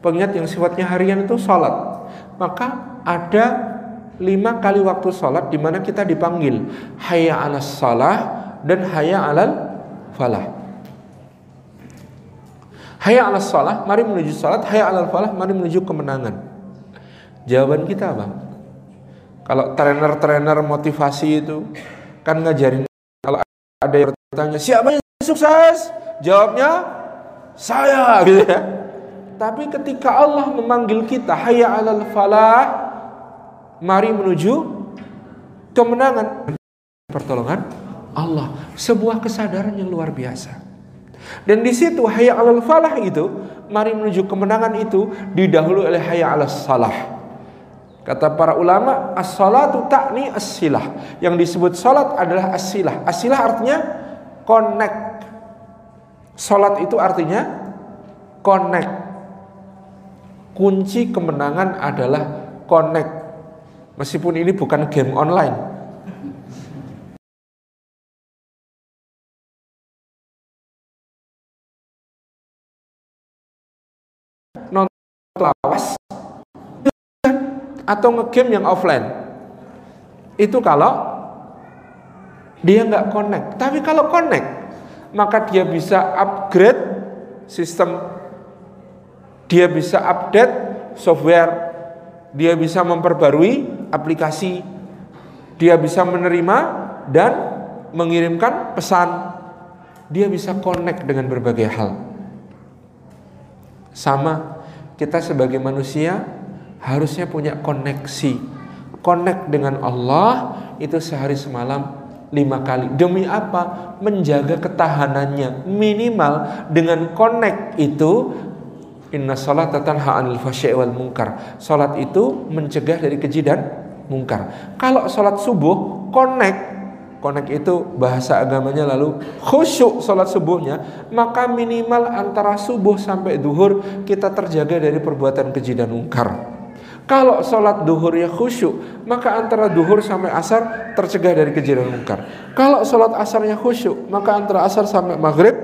Pengingat yang sifatnya harian itu sholat. Maka ada lima kali waktu sholat di mana kita dipanggil hayya alas salah dan hayya alal falah. Hayya 'alas salah, mari menuju salat, hayya 'alal falah, mari menuju kemenangan. Jawaban kita apa? Kalau trainer-trainer motivasi itu kan ngajarin kalau ada yang bertanya siapa yang sukses? Jawabnya saya gitu ya. Tapi ketika Allah memanggil kita hayya 'alal falah, mari menuju kemenangan pertolongan Allah. Sebuah kesadaran yang luar biasa. Dan di situ hayya 'alal falah itu, mari menuju kemenangan itu didahului oleh hayya 'alas salah. Kata para ulama, as-salatu takni as-silah. Yang disebut salat adalah as-silah. As-silah artinya connect. Salat itu artinya connect. Kunci kemenangan adalah connect. Meskipun ini bukan game online. Atau ngegame yang offline. Itu kalau dia nggak connect. Tapi kalau connect maka dia bisa upgrade sistem. Dia bisa update software. Dia bisa memperbarui aplikasi. Dia bisa menerima dan mengirimkan pesan. Dia bisa connect dengan berbagai hal. Sama kita sebagai manusia harusnya punya koneksi. Connect dengan Allah itu sehari semalam lima kali. Demi apa? Menjaga ketahanannya. Minimal dengan connect itu Inna salat tanha anil fasyi' wal munkar. Salat itu mencegah dari keji dan mungkar. Kalau salat subuh connect Konek itu bahasa agamanya lalu khusyuk sholat subuhnya maka minimal antara subuh sampai duhur kita terjaga dari perbuatan keji dan mungkar kalau sholat duhurnya khusyuk maka antara duhur sampai asar tercegah dari keji dan mungkar. Kalau sholat asarnya khusyuk maka antara asar sampai maghrib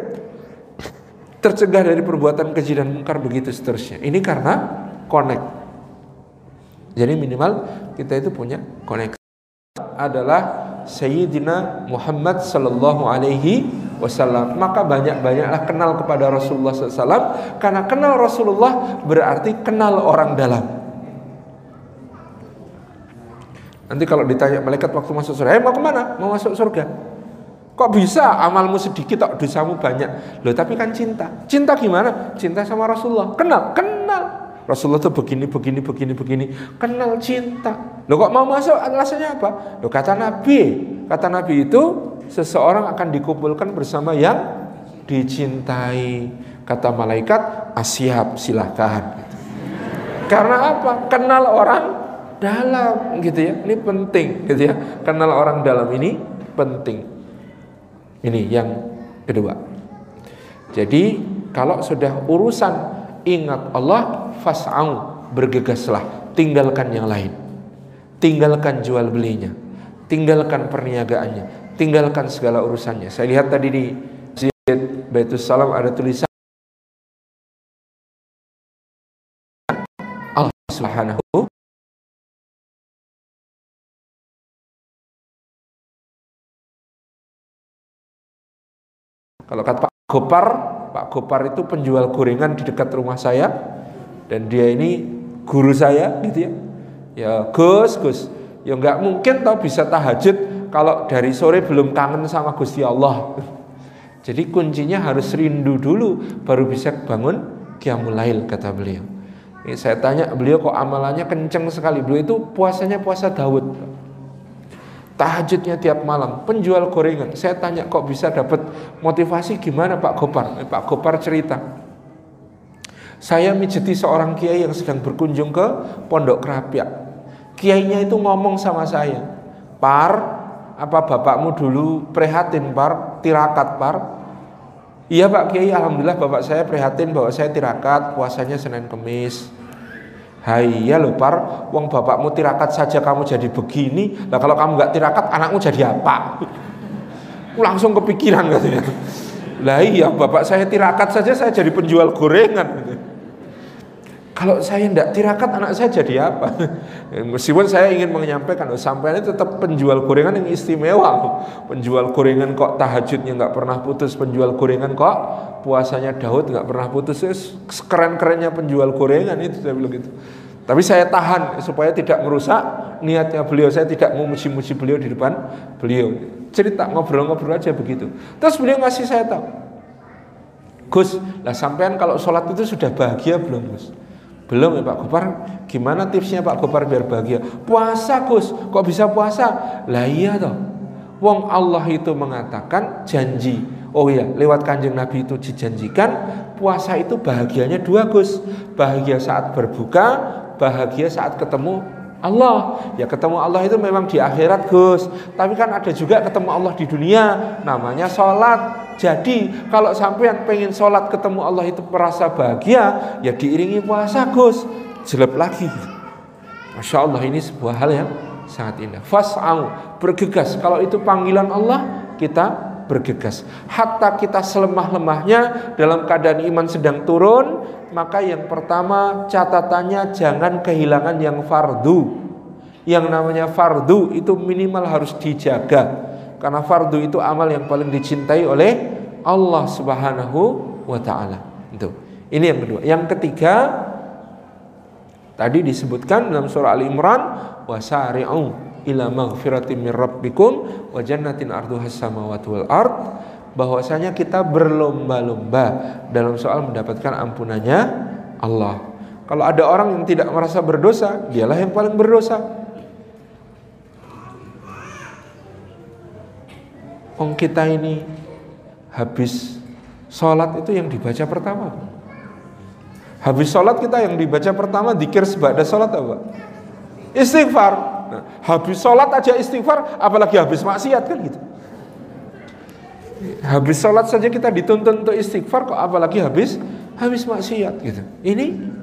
tercegah dari perbuatan keji mungkar begitu seterusnya. Ini karena konek jadi minimal kita itu punya koneksi adalah Sayyidina Muhammad sallallahu alaihi wasallam. Maka banyak-banyaklah kenal kepada Rasulullah SAW karena kenal Rasulullah berarti kenal orang dalam. Nanti kalau ditanya malaikat waktu masuk surga, eh mau ke mana? Mau masuk surga. Kok bisa amalmu sedikit, kok dosamu banyak? Loh tapi kan cinta. Cinta gimana? Cinta sama Rasulullah. Kenal, kenal. Rasulullah tuh begini, begini, begini, begini. Kenal cinta. Loh kok mau masuk? Alasannya apa? Loh kata Nabi. Kata Nabi itu seseorang akan dikumpulkan bersama yang dicintai. Kata malaikat, asyab silahkan. Karena apa? Kenal orang dalam gitu ya. Ini penting gitu ya. Kenal orang dalam ini penting. Ini yang kedua. Jadi kalau sudah urusan ingat Allah fas'au bergegaslah tinggalkan yang lain tinggalkan jual belinya tinggalkan perniagaannya tinggalkan segala urusannya saya lihat tadi di Masjid Baitul Salam ada tulisan Allah Subhanahu Kalau kata Pak Gopar, Pak Gopar itu penjual gorengan di dekat rumah saya. Dan dia ini guru saya gitu ya. Ya Gus Gus. Ya nggak mungkin tau bisa tahajud kalau dari sore belum kangen sama Gusti Allah. Jadi kuncinya harus rindu dulu baru bisa bangun kiamulail kata beliau. Ini saya tanya beliau kok amalannya kenceng sekali? Beliau itu puasanya puasa Daud tahajudnya tiap malam penjual gorengan saya tanya kok bisa dapat motivasi gimana Pak Gopar eh, Pak Gopar cerita saya mijeti seorang kiai yang sedang berkunjung ke Pondok Kerapiak. Kiainya itu ngomong sama saya, Par, apa bapakmu dulu prihatin par, tirakat par? Iya Pak Kiai, Alhamdulillah bapak saya prihatin bahwa saya tirakat, puasanya Senin Kemis. Hai ya par, wong bapakmu tirakat saja kamu jadi begini. Nah kalau kamu nggak tirakat, anakmu jadi apa? Langsung kepikiran katanya. Lah iya bapak saya tirakat saja saya jadi penjual gorengan. Kalau saya tidak tirakat anak saya jadi apa? Meskipun saya ingin menyampaikan sampai ini tetap penjual gorengan yang istimewa. Penjual gorengan kok tahajudnya nggak pernah putus, penjual gorengan kok puasanya Daud nggak pernah putus. Keren-kerennya penjual gorengan itu saya bilang gitu. Tapi saya tahan supaya tidak merusak niatnya beliau. Saya tidak mau muji-muji beliau di depan beliau. Cerita ngobrol-ngobrol aja begitu. Terus beliau ngasih saya tahu. Gus, lah sampean kalau sholat itu sudah bahagia belum Gus? Belum ya Pak Gopar, gimana tipsnya Pak Gopar biar bahagia? Puasa Gus, kok bisa puasa? Lah iya toh. Wong Allah itu mengatakan janji. Oh iya, lewat kanjeng Nabi itu dijanjikan puasa itu bahagianya dua Gus. Bahagia saat berbuka, bahagia saat ketemu Allah. Ya ketemu Allah itu memang di akhirat Gus. Tapi kan ada juga ketemu Allah di dunia, namanya sholat. Jadi kalau sampean pengen sholat ketemu Allah itu merasa bahagia, ya diiringi puasa Gus. Jelek lagi. Masya Allah ini sebuah hal yang sangat indah. Fas'au, bergegas. Kalau itu panggilan Allah, kita bergegas. Hatta kita selemah-lemahnya dalam keadaan iman sedang turun, maka yang pertama catatannya jangan kehilangan yang fardu. Yang namanya fardu itu minimal harus dijaga karena fardu itu amal yang paling dicintai oleh Allah Subhanahu wa taala. Ini yang kedua. Yang ketiga tadi disebutkan dalam surah Al Imran wasari'u ila maghfiratin min rabbikum wa jannatin arduhas samawati wal ard bahwasanya kita berlomba-lomba dalam soal mendapatkan ampunannya Allah. Kalau ada orang yang tidak merasa berdosa, dialah yang paling berdosa. Ong kita ini habis sholat itu yang dibaca pertama. Habis sholat kita yang dibaca pertama dikir sebada sholat apa? Istighfar. Nah, habis sholat aja istighfar, apalagi habis maksiat kan gitu. Habis sholat saja kita dituntun untuk istighfar, kok apalagi habis habis maksiat gitu. Ini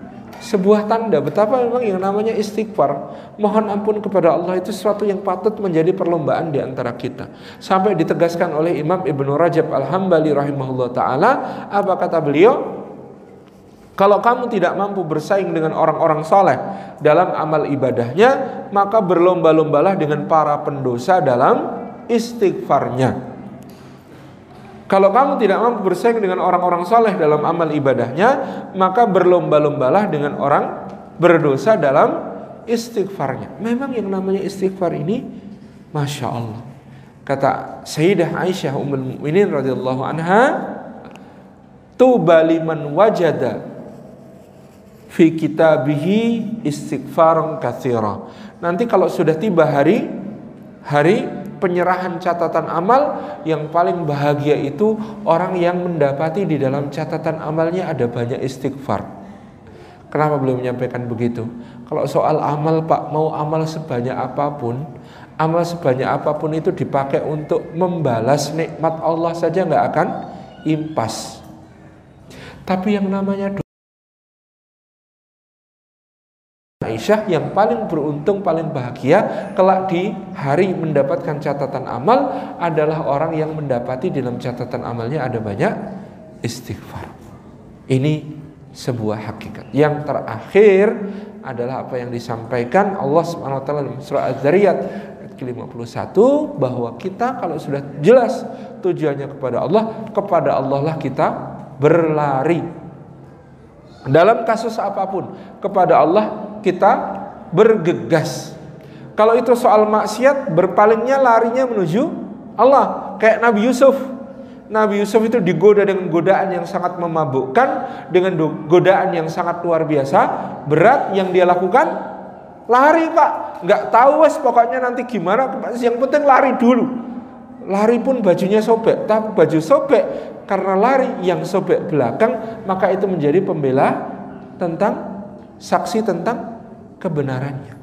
sebuah tanda betapa memang yang namanya istighfar mohon ampun kepada Allah itu sesuatu yang patut menjadi perlombaan di antara kita sampai ditegaskan oleh Imam Ibnu Rajab Al-Hambali rahimahullah taala apa kata beliau kalau kamu tidak mampu bersaing dengan orang-orang soleh dalam amal ibadahnya maka berlomba-lombalah dengan para pendosa dalam istighfarnya kalau kamu tidak mampu bersaing dengan orang-orang soleh dalam amal ibadahnya, maka berlomba-lombalah dengan orang berdosa dalam istighfarnya. Memang yang namanya istighfar ini, masya Allah. Kata Sayyidah Aisyah Ummul Mukminin radhiyallahu anha, tuba liman wajada fi kitabihi istighfaran katsira. Nanti kalau sudah tiba hari hari penyerahan catatan amal yang paling bahagia itu orang yang mendapati di dalam catatan amalnya ada banyak istighfar. Kenapa belum menyampaikan begitu? Kalau soal amal Pak, mau amal sebanyak apa pun, amal sebanyak apa pun itu dipakai untuk membalas nikmat Allah saja nggak akan impas. Tapi yang namanya Aisyah yang paling beruntung, paling bahagia kelak di hari mendapatkan catatan amal adalah orang yang mendapati dalam catatan amalnya ada banyak istighfar. Ini sebuah hakikat. Yang terakhir adalah apa yang disampaikan Allah Subhanahu wa taala dalam surah Az-Zariyat ayat ke-51 bahwa kita kalau sudah jelas tujuannya kepada Allah, kepada Allah lah kita berlari dalam kasus apa pun kepada Allah kita bergegas. Kalau itu soal maksiat berpalingnya larinya menuju Allah kayak Nabi Yusuf. Nabi Yusuf itu digoda dengan godaan yang sangat memabukkan, dengan godaan yang sangat luar biasa, berat yang dia lakukan lari pak, nggak tahu wes pokoknya nanti gimana, yang penting lari dulu. Lari pun bajunya sobek, tapi baju sobek karena lari yang sobek belakang maka itu menjadi pembela tentang saksi tentang kebenarannya.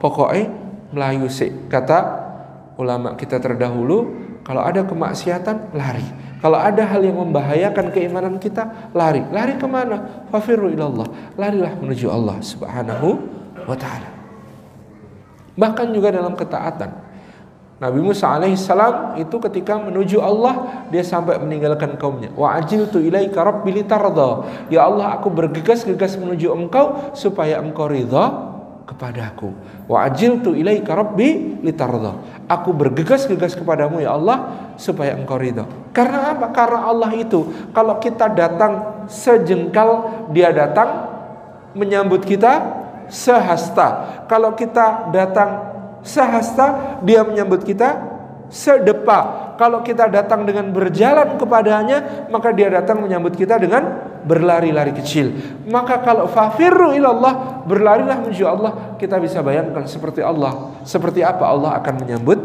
Pokoknya melayu sih kata ulama kita terdahulu kalau ada kemaksiatan lari. Kalau ada hal yang membahayakan keimanan kita lari. Lari ke mana? Fafiru ilallah. Larilah menuju Allah subhanahu wa ta'ala. Bahkan juga dalam ketaatan Nabi Musa alaihissalam itu ketika menuju Allah dia sampai meninggalkan kaumnya. Wa ajiltu ilaika rabbi litarda. Ya Allah, aku bergegas-gegas menuju engkau supaya engkau ridha kepadaku. Wa ajiltu ilaika rabbi litarda. Aku bergegas-gegas kepadamu ya Allah supaya engkau ridha. Karena apa? Karena Allah itu kalau kita datang sejengkal dia datang menyambut kita sehasta. Kalau kita datang sehasta dia menyambut kita sedepa. Kalau kita datang dengan berjalan kepadanya, maka dia datang menyambut kita dengan berlari-lari kecil. Maka kalau fafirru ilallah, berlarilah menuju Allah, kita bisa bayangkan seperti Allah, seperti apa Allah akan menyambut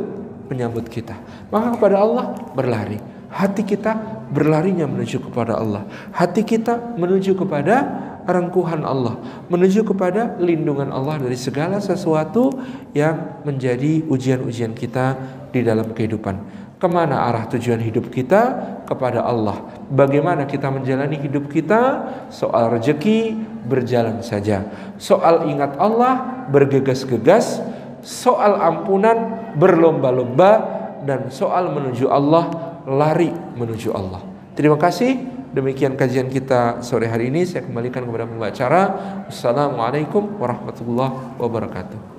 menyambut kita. Maka kepada Allah berlari. Hati kita berlarinya menuju kepada Allah. Hati kita menuju kepada rengkuhan Allah, menuju kepada lindungan Allah dari segala sesuatu yang menjadi ujian-ujian kita di dalam kehidupan. Ke mana arah tujuan hidup kita? Kepada Allah. Bagaimana kita menjalani hidup kita? Soal rezeki berjalan saja. Soal ingat Allah bergegas-gegas. Soal ampunan berlomba-lomba. Dan soal menuju Allah lari menuju Allah. Terima kasih. Demikian kajian kita sore hari ini. Saya kembalikan kepada pembacara. Assalamualaikum warahmatullahi wabarakatuh.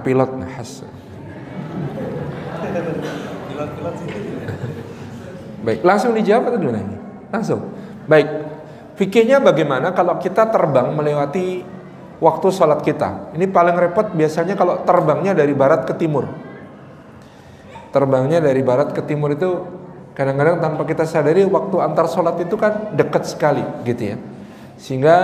Pertanyaan pilot khas. Baik, langsung dijawab atau gimana ini? Langsung. Baik. Fikirnya bagaimana kalau kita terbang melewati waktu sholat kita? Ini paling repot biasanya kalau terbangnya dari barat ke timur. Terbangnya dari barat ke timur itu kadang-kadang tanpa kita sadari waktu antar sholat itu kan dekat sekali gitu ya. Sehingga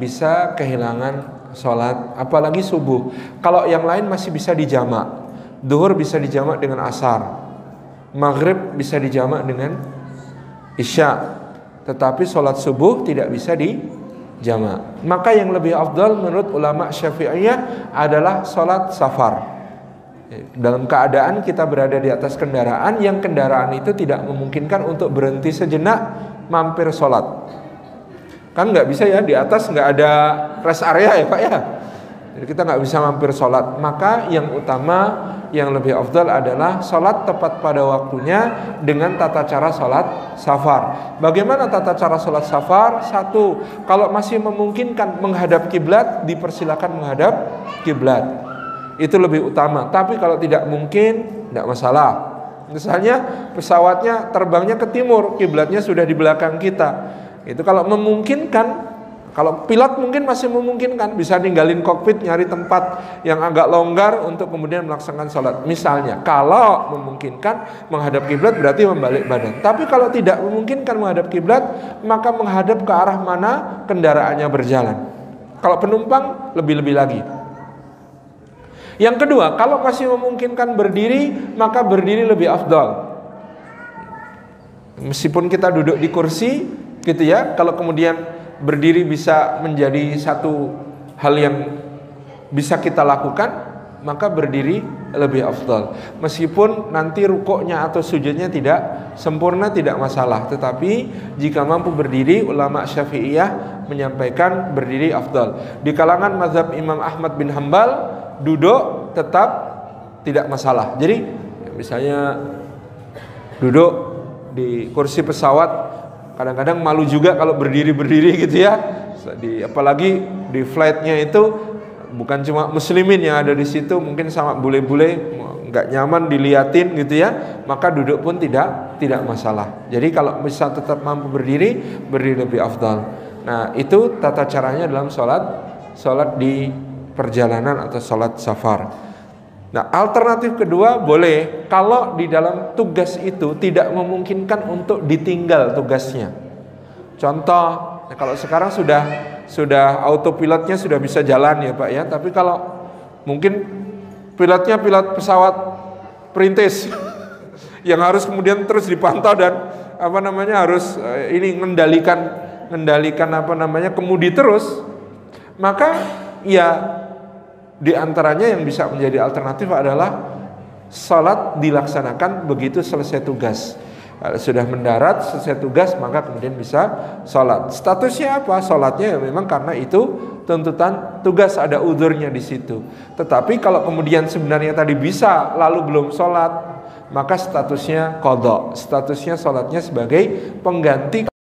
bisa kehilangan sholat, apalagi subuh. Kalau yang lain masih bisa dijamak. Duhur bisa dijamak dengan asar. Maghrib bisa dijamak dengan isya. Tetapi sholat subuh tidak bisa dijamak. Maka yang lebih afdal menurut ulama syafi'iyah adalah sholat safar. Dalam keadaan kita berada di atas kendaraan yang kendaraan itu tidak memungkinkan untuk berhenti sejenak mampir sholat Kan nggak bisa ya di atas nggak ada rest area ya Pak ya. Jadi kita nggak bisa mampir sholat. Maka yang utama yang lebih afdal adalah sholat tepat pada waktunya dengan tata cara sholat safar. Bagaimana tata cara sholat safar? Satu, kalau masih memungkinkan menghadap kiblat, dipersilakan menghadap kiblat. Itu lebih utama. Tapi kalau tidak mungkin, tidak masalah. Misalnya pesawatnya terbangnya ke timur, kiblatnya sudah di belakang kita itu kalau memungkinkan kalau pilot mungkin masih memungkinkan bisa ninggalin kokpit nyari tempat yang agak longgar untuk kemudian melaksanakan sholat. Misalnya, kalau memungkinkan menghadap kiblat berarti membalik badan. Tapi kalau tidak memungkinkan menghadap kiblat, maka menghadap ke arah mana kendaraannya berjalan. Kalau penumpang lebih-lebih lagi. Yang kedua, kalau masih memungkinkan berdiri, maka berdiri lebih afdal. Meskipun kita duduk di kursi, gitu ya. Kalau kemudian berdiri bisa menjadi satu hal yang bisa kita lakukan maka berdiri lebih afdal. Meskipun nanti rukuknya atau sujudnya tidak sempurna tidak masalah. Tetapi jika mampu berdiri ulama syafi'iyah menyampaikan berdiri afdal. Di kalangan mazhab Imam Ahmad bin Hambal duduk tetap tidak masalah. Jadi misalnya duduk di kursi pesawat kadang-kadang malu juga kalau berdiri-berdiri gitu ya di apalagi di flightnya itu bukan cuma muslimin yang ada di situ mungkin sama bule-bule nggak nyaman diliatin gitu ya, maka duduk pun tidak tidak masalah. Jadi kalau bisa tetap mampu berdiri, berdiri lebih afdal. Nah itu tata caranya dalam sholat sholat di perjalanan atau sholat safar. Nah alternatif kedua boleh kalau di dalam tugas itu tidak memungkinkan untuk ditinggal tugasnya. Contoh, nah kalau sekarang sudah sudah autopilotnya sudah bisa jalan ya Pak ya, tapi kalau mungkin pilotnya pilot pesawat perintis yang harus kemudian terus dipantau dan apa namanya harus eh, ini mengendalikan mengendalikan apa namanya kemudi terus maka ya di antaranya yang bisa menjadi alternatif adalah salat dilaksanakan begitu selesai tugas sudah mendarat selesai tugas maka kemudian bisa sholat. Statusnya apa? Sholatnya ya memang karena itu tuntutan tugas ada udurnya di situ. Tetapi kalau kemudian sebenarnya tadi bisa lalu belum sholat maka statusnya kodok. Statusnya sholatnya sebagai pengganti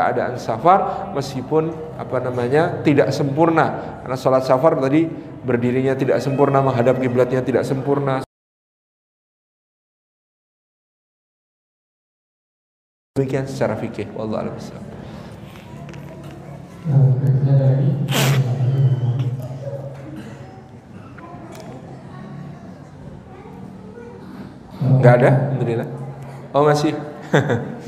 keadaan safar meskipun apa namanya tidak sempurna karena sholat safar tadi berdirinya tidak sempurna menghadap kiblatnya tidak sempurna Demikian secara fikih. Wallahu a'lam. Enggak ada? Alhamdulillah. Oh masih.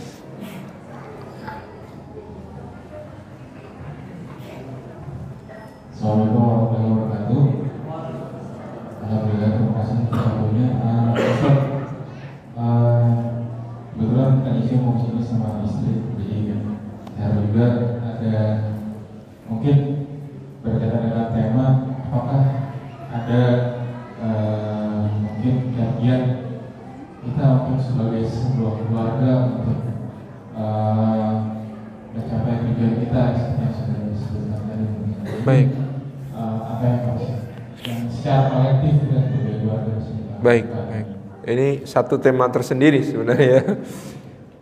Satu tema tersendiri sebenarnya.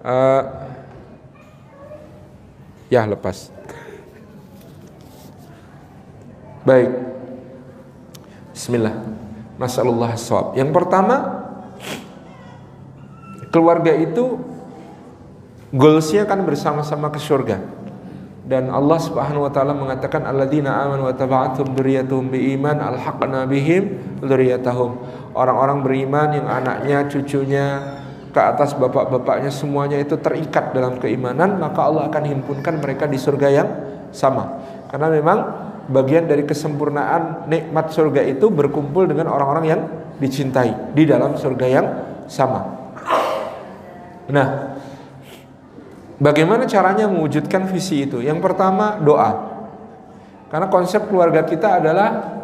Eh, ya lepas. Baik. Bismillah. Masalullah swab. Yang pertama, keluarga itu goalsnya kan bersama-sama ke surga. Dan Allah Subhanahu wa taala mengatakan alladzina amanu wa taba'athum dzurriyyatuhum biiman alhaqna bihim dzurriyyatahum. Orang-orang beriman yang anaknya, cucunya ke atas bapak-bapaknya semuanya itu terikat dalam keimanan, maka Allah akan himpunkan mereka di surga yang sama. Karena memang bagian dari kesempurnaan nikmat surga itu berkumpul dengan orang-orang yang dicintai di dalam surga yang sama. Nah, Bagaimana caranya mewujudkan visi itu? Yang pertama doa. Karena konsep keluarga kita adalah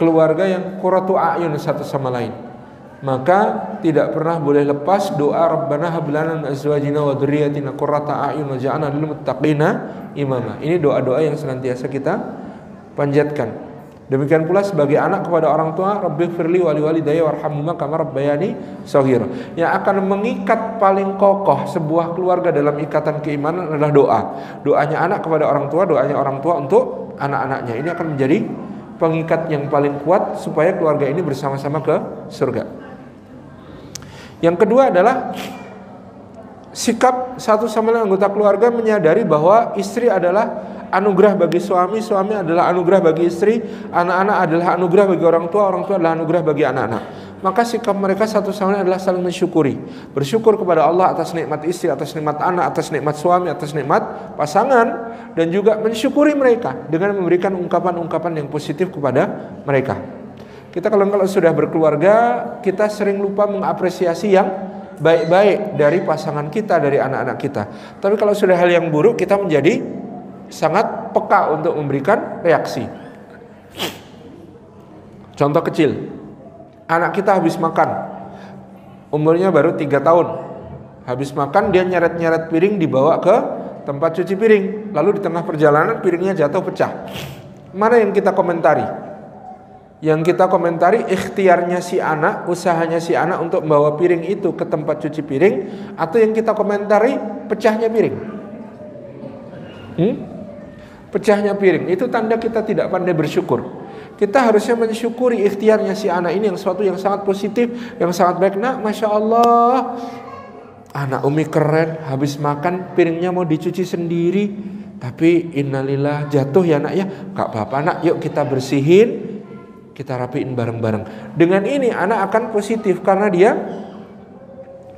keluarga yang qurratu a'yun satu sama lain. Maka tidak pernah boleh lepas doa Rabbana hab lana min azwajina wa dzurriyyatina qurrata a'yun waj'alna lil muttaqina imama. Ini doa-doa yang senantiasa kita panjatkan. Demikian pula sebagai anak kepada orang tua, Rabbi firli wali walidayya warhamhuma kama rabbayani shaghira. Yang akan mengikat paling kokoh sebuah keluarga dalam ikatan keimanan adalah doa. Doanya anak kepada orang tua, doanya orang tua untuk anak-anaknya. Ini akan menjadi pengikat yang paling kuat supaya keluarga ini bersama-sama ke surga. Yang kedua adalah sikap satu sama lain anggota keluarga menyadari bahwa istri adalah anugerah bagi suami, suami adalah anugerah bagi istri, anak-anak adalah anugerah bagi orang tua, orang tua adalah anugerah bagi anak-anak. Maka sikap mereka satu sama lain adalah saling mensyukuri. Bersyukur kepada Allah atas nikmat istri, atas nikmat anak, atas nikmat suami, atas nikmat pasangan dan juga mensyukuri mereka dengan memberikan ungkapan-ungkapan yang positif kepada mereka. Kita kalau kalau sudah berkeluarga, kita sering lupa mengapresiasi yang baik-baik dari pasangan kita, dari anak-anak kita. Tapi kalau sudah hal yang buruk, kita menjadi sangat peka untuk memberikan reaksi. Contoh kecil, anak kita habis makan, umurnya baru tiga tahun, habis makan dia nyeret-nyeret piring dibawa ke tempat cuci piring, lalu di tengah perjalanan piringnya jatuh pecah. Mana yang kita komentari? Yang kita komentari ikhtiarnya si anak, usahanya si anak untuk membawa piring itu ke tempat cuci piring, atau yang kita komentari pecahnya piring. Hmm? Pecahnya piring itu tanda kita tidak pandai bersyukur. Kita harusnya mensyukuri ikhtiarnya si anak ini yang suatu yang sangat positif, yang sangat baik. Nak, masya Allah, anak Umi keren, habis makan piringnya mau dicuci sendiri. Tapi innalillah jatuh ya nak ya, gak apa-apa nak, yuk kita bersihin, kita rapiin bareng-bareng. Dengan ini anak akan positif karena dia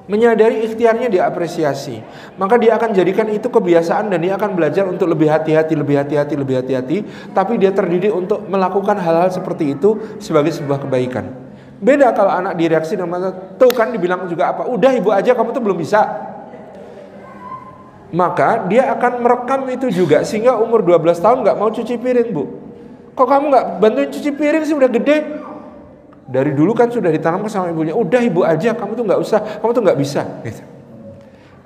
menyadari ikhtiarnya diapresiasi. Maka dia akan jadikan itu kebiasaan dan dia akan belajar untuk lebih hati-hati, lebih hati-hati, lebih hati-hati. Tapi dia terdidik untuk melakukan hal-hal seperti itu sebagai sebuah kebaikan. Beda kalau anak direaksi dengan tuh kan dibilang juga apa? Udah ibu aja kamu tuh belum bisa. Maka dia akan merekam itu juga sehingga umur 12 tahun nggak mau cuci piring bu. Kok kamu nggak bantuin cuci piring sih udah gede? Dari dulu kan sudah ditanamkan sama ibunya, udah ibu aja, kamu tuh nggak usah, kamu tuh nggak bisa. Gitu.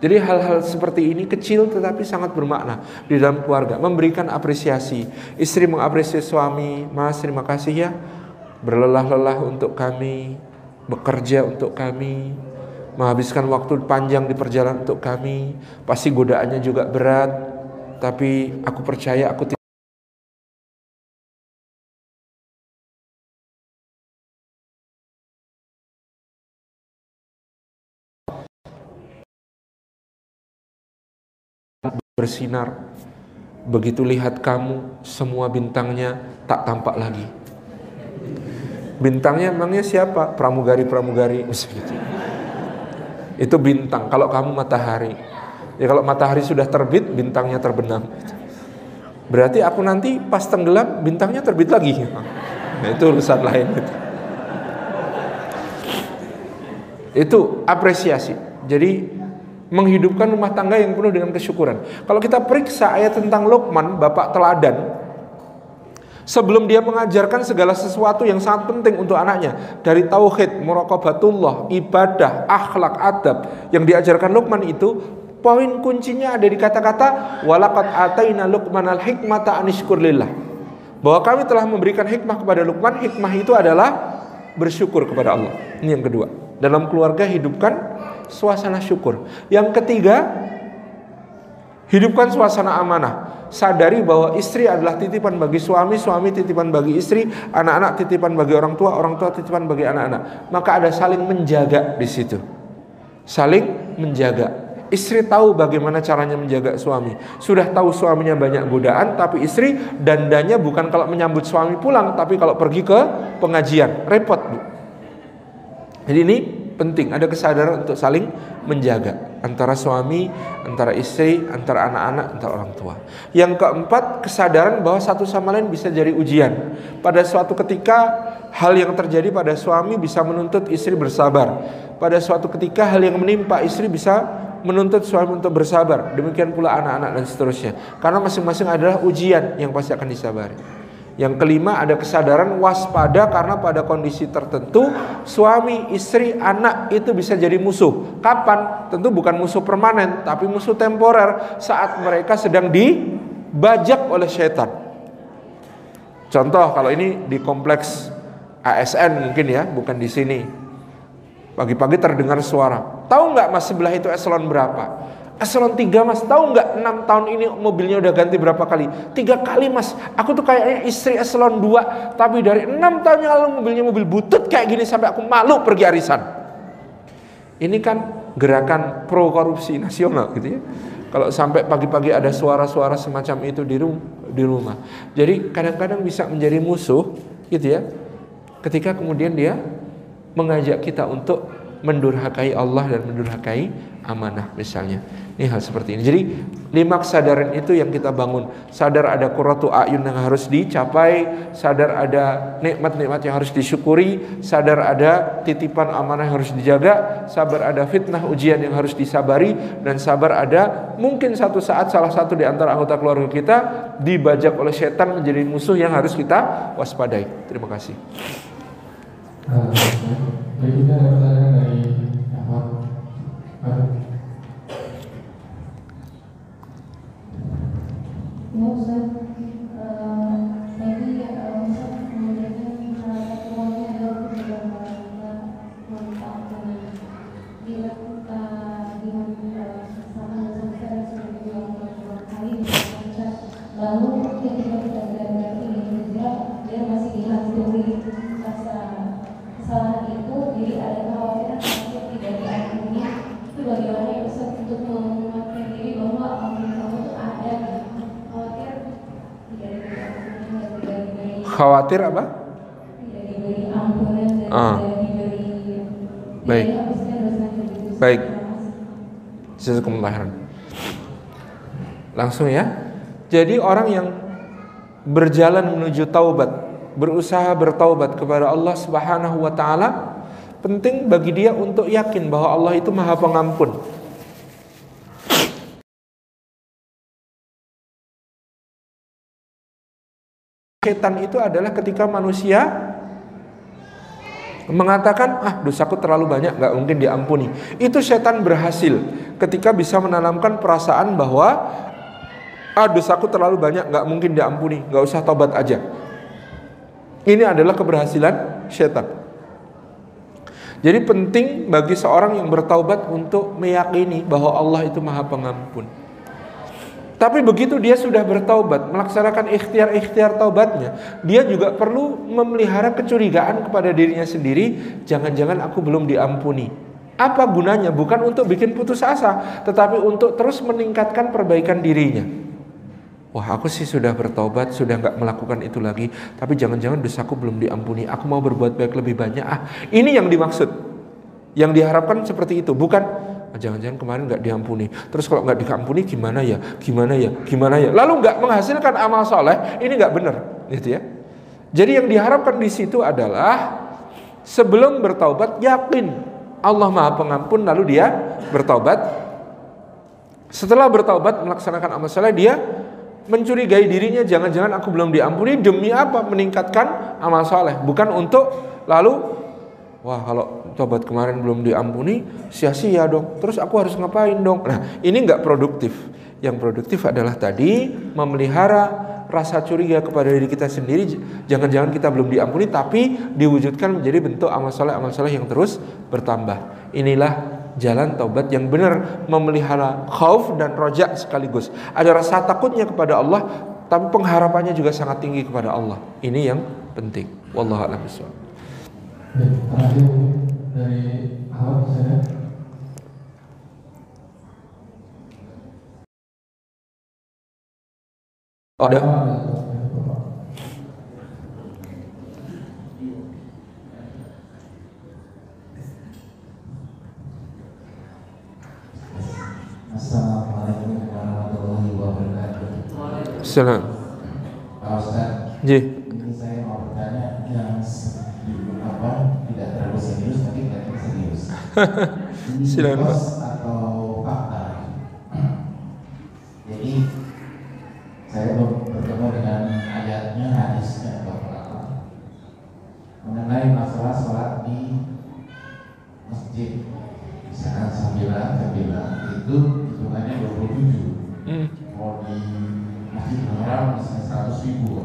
Jadi hal-hal seperti ini kecil tetapi sangat bermakna di dalam keluarga. Memberikan apresiasi. Istri mengapresiasi suami, mas terima kasih ya. Berlelah-lelah untuk kami, bekerja untuk kami, menghabiskan waktu panjang di perjalanan untuk kami. Pasti godaannya juga berat, tapi aku percaya aku bersinar. Begitu lihat kamu, semua bintangnya tak tampak lagi. Bintangnya emangnya siapa? Pramugari-pramugari. Itu bintang. Kalau kamu matahari. Ya kalau matahari sudah terbit, bintangnya terbenam. Berarti aku nanti pas tenggelam, bintangnya terbit lagi. Nah, itu urusan lain. Itu apresiasi. Jadi menghidupkan rumah tangga yang penuh dengan kesyukuran. Kalau kita periksa ayat tentang Luqman, bapak teladan, sebelum dia mengajarkan segala sesuatu yang sangat penting untuk anaknya, dari tauhid, muraqabatullah, ibadah, akhlak, adab yang diajarkan Luqman itu, poin kuncinya ada di kata-kata walaqad ataina Luqman al-hikmata anishkurlillah. Bahwa kami telah memberikan hikmah kepada Luqman, hikmah itu adalah bersyukur kepada Allah. Ini yang kedua. Dalam keluarga hidupkan suasana syukur. Yang ketiga, hidupkan suasana amanah. Sadari bahwa istri adalah titipan bagi suami, suami titipan bagi istri, anak-anak titipan bagi orang tua, orang tua titipan bagi anak-anak. Maka ada saling menjaga di situ. Saling menjaga. Istri tahu bagaimana caranya menjaga suami. Sudah tahu suaminya banyak godaan, tapi istri dandanya bukan kalau menyambut suami pulang, tapi kalau pergi ke pengajian. Repot. Jadi ini penting ada kesadaran untuk saling menjaga antara suami, antara istri, antara anak-anak, antara orang tua. Yang keempat, kesadaran bahwa satu sama lain bisa jadi ujian. Pada suatu ketika hal yang terjadi pada suami bisa menuntut istri bersabar. Pada suatu ketika hal yang menimpa istri bisa menuntut suami untuk bersabar. Demikian pula anak-anak dan seterusnya. Karena masing-masing adalah ujian yang pasti akan disabari. Yang kelima ada kesadaran waspada karena pada kondisi tertentu suami, istri, anak itu bisa jadi musuh. Kapan? Tentu bukan musuh permanen, tapi musuh temporer saat mereka sedang dibajak oleh setan. Contoh kalau ini di kompleks ASN mungkin ya, bukan di sini. Pagi-pagi terdengar suara. Tahu nggak mas sebelah itu eselon berapa? Eselon 3 mas, tahu nggak 6 tahun ini mobilnya udah ganti berapa kali? Tiga kali mas, aku tuh kayaknya istri eselon 2 Tapi dari 6 tahun yang lalu mobilnya mobil butut kayak gini sampai aku malu pergi arisan Ini kan gerakan pro korupsi nasional gitu ya Kalau sampai pagi-pagi ada suara-suara semacam itu di, rum di rumah Jadi kadang-kadang bisa menjadi musuh gitu ya Ketika kemudian dia mengajak kita untuk mendurhakai Allah dan mendurhakai amanah misalnya. Ini hal seperti ini. Jadi lima kesadaran itu yang kita bangun. Sadar ada kuratu ayun yang harus dicapai, sadar ada nikmat-nikmat yang harus disyukuri, sadar ada titipan amanah yang harus dijaga, sabar ada fitnah ujian yang harus disabari dan sabar ada mungkin satu saat salah satu di antara anggota keluarga kita dibajak oleh setan menjadi musuh yang harus kita waspadai. Terima kasih. Uh, berikutnya ada pertanyaan dari Ahmad. Ya Khawatir apa? Ah. Baik. Baik. Jazakumullah. Langsung ya. Jadi orang yang berjalan menuju taubat, berusaha bertaubat kepada Allah Subhanahu wa taala, penting bagi dia untuk yakin bahwa Allah itu Maha Pengampun. Setan itu adalah ketika manusia mengatakan ah dosaku terlalu banyak nggak mungkin diampuni. Itu setan berhasil ketika bisa menanamkan perasaan bahwa ah dosaku terlalu banyak nggak mungkin diampuni nggak usah tobat aja. Ini adalah keberhasilan setan. Jadi penting bagi seorang yang bertaubat untuk meyakini bahwa Allah itu maha pengampun tapi begitu dia sudah bertaubat, melaksanakan ikhtiar-ikhtiar taubatnya, dia juga perlu memelihara kecurigaan kepada dirinya sendiri, jangan-jangan aku belum diampuni. Apa gunanya? Bukan untuk bikin putus asa, tetapi untuk terus meningkatkan perbaikan dirinya. Wah, aku sih sudah bertobat, sudah nggak melakukan itu lagi, tapi jangan-jangan dosaku belum diampuni. Aku mau berbuat baik lebih banyak. Ah, ini yang dimaksud. Yang diharapkan seperti itu, bukan "Ah, jangan-jangan kemarin nggak diampuni. Terus kalau nggak diampuni gimana ya? Gimana ya? Gimana ya? Lalu nggak menghasilkan amal soleh, ini nggak benar, gitu ya. Jadi yang diharapkan di situ adalah sebelum bertaubat yakin Allah Maha Pengampun lalu dia bertaubat. Setelah bertaubat melaksanakan amal soleh dia mencurigai dirinya jangan-jangan aku belum diampuni demi apa meningkatkan amal soleh bukan untuk lalu wah kalau tobat kemarin belum diampuni sia-sia dong terus aku harus ngapain dong nah ini nggak produktif. Yang produktif adalah tadi memelihara rasa curiga kepada diri kita sendiri. Jangan-jangan kita belum diampuni tapi diwujudkan menjadi bentuk amal soleh amal soleh yang terus bertambah. Inilah jalan taubat yang benar memelihara khauf dan roja sekaligus. Ada rasa takutnya kepada Allah tapi pengharapannya juga sangat tinggi kepada Allah. Ini yang penting. Wallahu a'lam Baik, terakhir mungkin dari awal saya Oh, ada Assalamualaikum warahmatullahi wabarakatuh. Salam. Pak Ustaz, Ji. Silakan, Pak. atau fakta? Jadi saya belum bertemu dengan ayatnya, hadisnya atau apa mengenai masalah sholat di masjid. Misalkan sembilan, sembilan itu hitungannya 27 Hmm. mau di masjid haram misalnya 100 ribu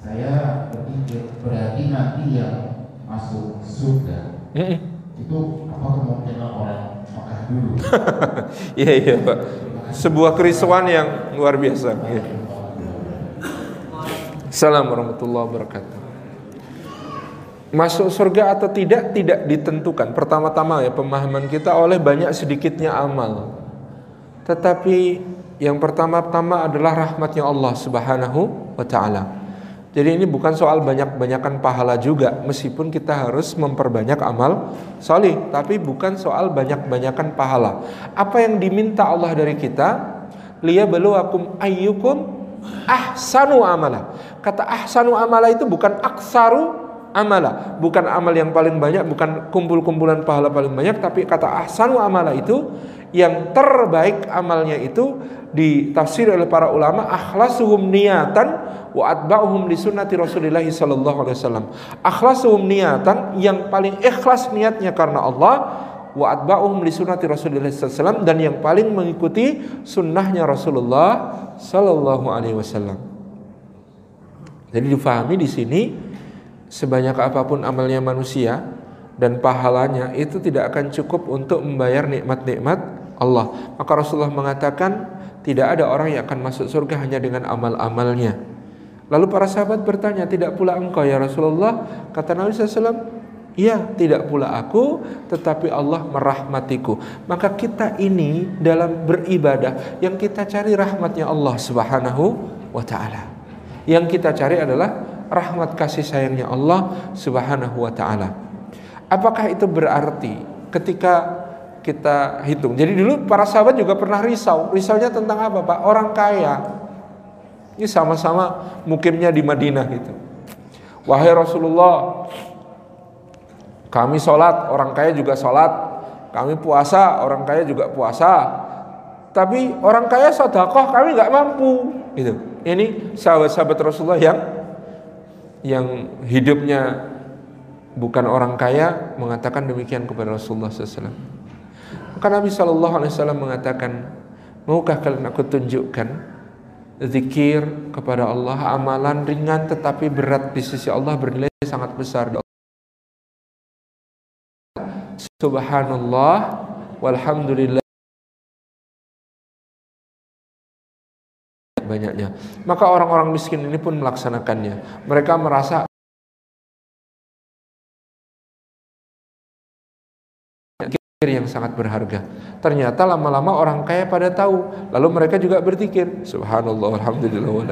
saya berpikir berarti nanti yang masuk surga Mm-mm. itu apa kemungkinan orang Mekah dulu Iya iya Pak. Sebuah kerisauan yang luar biasa. Iya. Assalamualaikum warahmatullahi wabarakatuh. Masuk surga atau tidak tidak ditentukan. Pertama-tama ya pemahaman kita oleh banyak sedikitnya amal. Tetapi yang pertama-tama adalah rahmatnya Allah Subhanahu wa taala. Jadi ini bukan soal banyak-banyakan pahala juga meskipun kita harus memperbanyak amal solih tapi bukan soal banyak-banyakan pahala. Apa yang diminta Allah dari kita? Liyabluwakum ayyukum ahsanu amala. Kata ahsanu amala itu bukan aksaru amala, bukan amal yang paling banyak, bukan kumpul-kumpulan pahala paling banyak, tapi kata ahsanu amala itu yang terbaik amalnya itu ditafsir oleh para ulama akhlasuhum niatan wa atba'uhum li sunnati Rasulillah sallallahu alaihi wasallam. Akhlasuhum niatan yang paling ikhlas niatnya karena Allah wa atba'uhum li sunnati Rasulillah sallallahu dan yang paling mengikuti sunnahnya Rasulullah sallallahu alaihi wasallam. Jadi difahami di sini sebanyak apa pun amalnya manusia dan pahalanya itu tidak akan cukup untuk membayar nikmat-nikmat Allah. Maka Rasulullah mengatakan tidak ada orang yang akan masuk surga hanya dengan amal-amalnya. Lalu para sahabat bertanya, tidak pula engkau ya Rasulullah? Kata Nabi SAW, Iya, tidak pula aku, tetapi Allah merahmatiku. Maka kita ini dalam beribadah, yang kita cari rahmatnya Allah Subhanahu wa Ta'ala. Yang kita cari adalah rahmat kasih sayangnya Allah Subhanahu wa Ta'ala. Apakah itu berarti ketika kita hitung? Jadi dulu para sahabat juga pernah risau. Risaunya tentang apa, Pak? Orang kaya ini sama-sama mukimnya di Madinah gitu. Wahai Rasulullah, kami sholat, orang kaya juga sholat. Kami puasa, orang kaya juga puasa. Tapi orang kaya sodakoh, kami nggak mampu. Gitu. Ini sahabat-sahabat Rasulullah yang yang hidupnya bukan orang kaya mengatakan demikian kepada Rasulullah SAW. Maka Nabi Shallallahu Alaihi mengatakan, maukah kalian aku tunjukkan zikir kepada Allah amalan ringan tetapi berat di sisi Allah bernilai sangat besar Subhanallah walhamdulillah. Banyaknya. Maka orang-orang miskin ini pun melaksanakannya. Mereka merasa yang sangat berharga. Ternyata lama-lama orang kaya pada tahu, lalu mereka juga berpikir, subhanallah, alhamdulillah, wa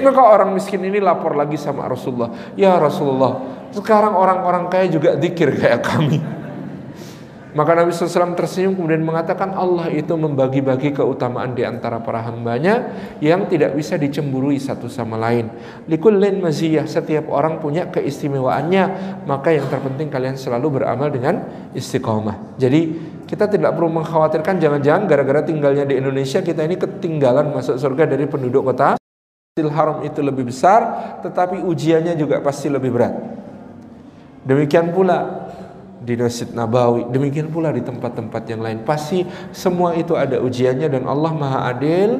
Maka orang miskin ini lapor lagi sama Rasulullah, ya Rasulullah, sekarang orang-orang kaya juga dikir kayak kami. Maka Nabi SAW tersenyum kemudian mengatakan Allah itu membagi-bagi keutamaan di antara para hambanya yang tidak bisa dicemburui satu sama lain. Likullin maziyah, setiap orang punya keistimewaannya, maka yang terpenting kalian selalu beramal dengan istiqomah. Jadi kita tidak perlu mengkhawatirkan jangan-jangan gara-gara tinggalnya di Indonesia kita ini ketinggalan masuk surga dari penduduk kota. Haram itu lebih besar, tetapi ujiannya juga pasti lebih berat. Demikian pula di Masjid Nabawi, demikian pula di tempat-tempat yang lain. Pasti semua itu ada ujiannya dan Allah Maha Adil.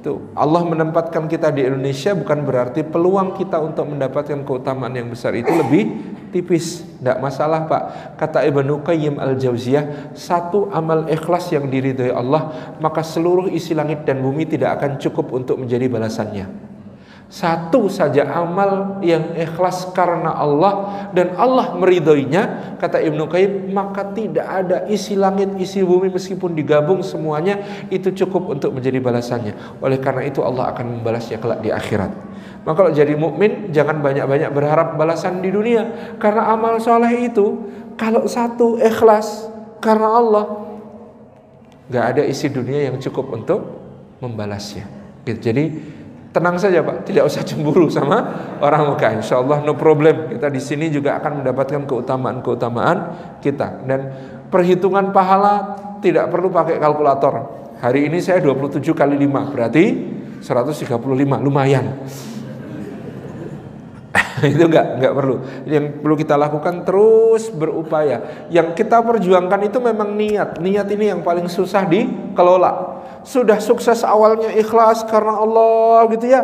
Tuh, Allah menempatkan kita di Indonesia bukan berarti peluang kita untuk mendapatkan keutamaan yang besar itu lebih tipis. Tidak masalah Pak. Kata Ibnu Qayyim Al-Jauziyah, satu amal ikhlas yang diridhoi Allah, maka seluruh isi langit dan bumi tidak akan cukup untuk menjadi balasannya. Satu saja amal yang ikhlas karena Allah dan Allah meridhoinya, kata Ibnu Qayyim, maka tidak ada isi langit, isi bumi meskipun digabung semuanya itu cukup untuk menjadi balasannya. Oleh karena itu Allah akan membalasnya kelak di akhirat. Maka kalau jadi mukmin jangan banyak-banyak berharap balasan di dunia karena amal soleh itu kalau satu ikhlas karena Allah nggak ada isi dunia yang cukup untuk membalasnya. Gitu. Jadi tenang saja Pak, tidak usah cemburu sama orang Mekah. Insya Allah no problem. Kita di sini juga akan mendapatkan keutamaan-keutamaan kita dan perhitungan pahala tidak perlu pakai kalkulator. Hari ini saya 27 kali 5 berarti 135 lumayan. itu enggak enggak perlu. Yang perlu kita lakukan terus berupaya. Yang kita perjuangkan itu memang niat. Niat ini yang paling susah dikelola sudah sukses awalnya ikhlas karena Allah gitu ya.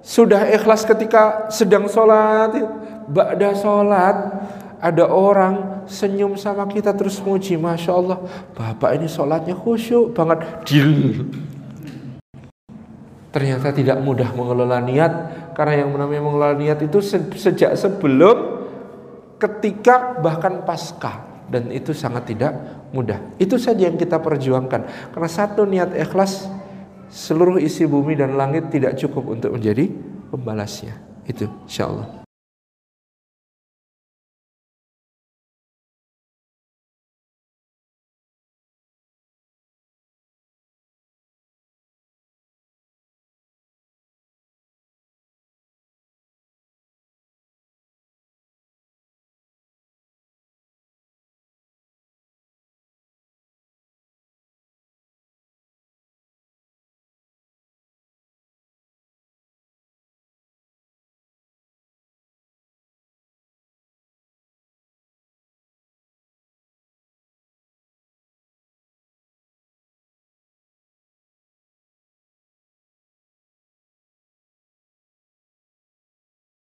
Sudah ikhlas ketika sedang sholat, ba'da sholat, ada orang senyum sama kita terus muji, masya Allah, bapak ini sholatnya khusyuk banget, dil. Ternyata tidak mudah mengelola niat, karena yang namanya mengelola niat itu sejak sebelum, ketika bahkan pasca dan itu sangat tidak mudah. Itu saja yang kita perjuangkan. Karena satu niat ikhlas seluruh isi bumi dan langit tidak cukup untuk menjadi pembalasnya. Itu insya Allah.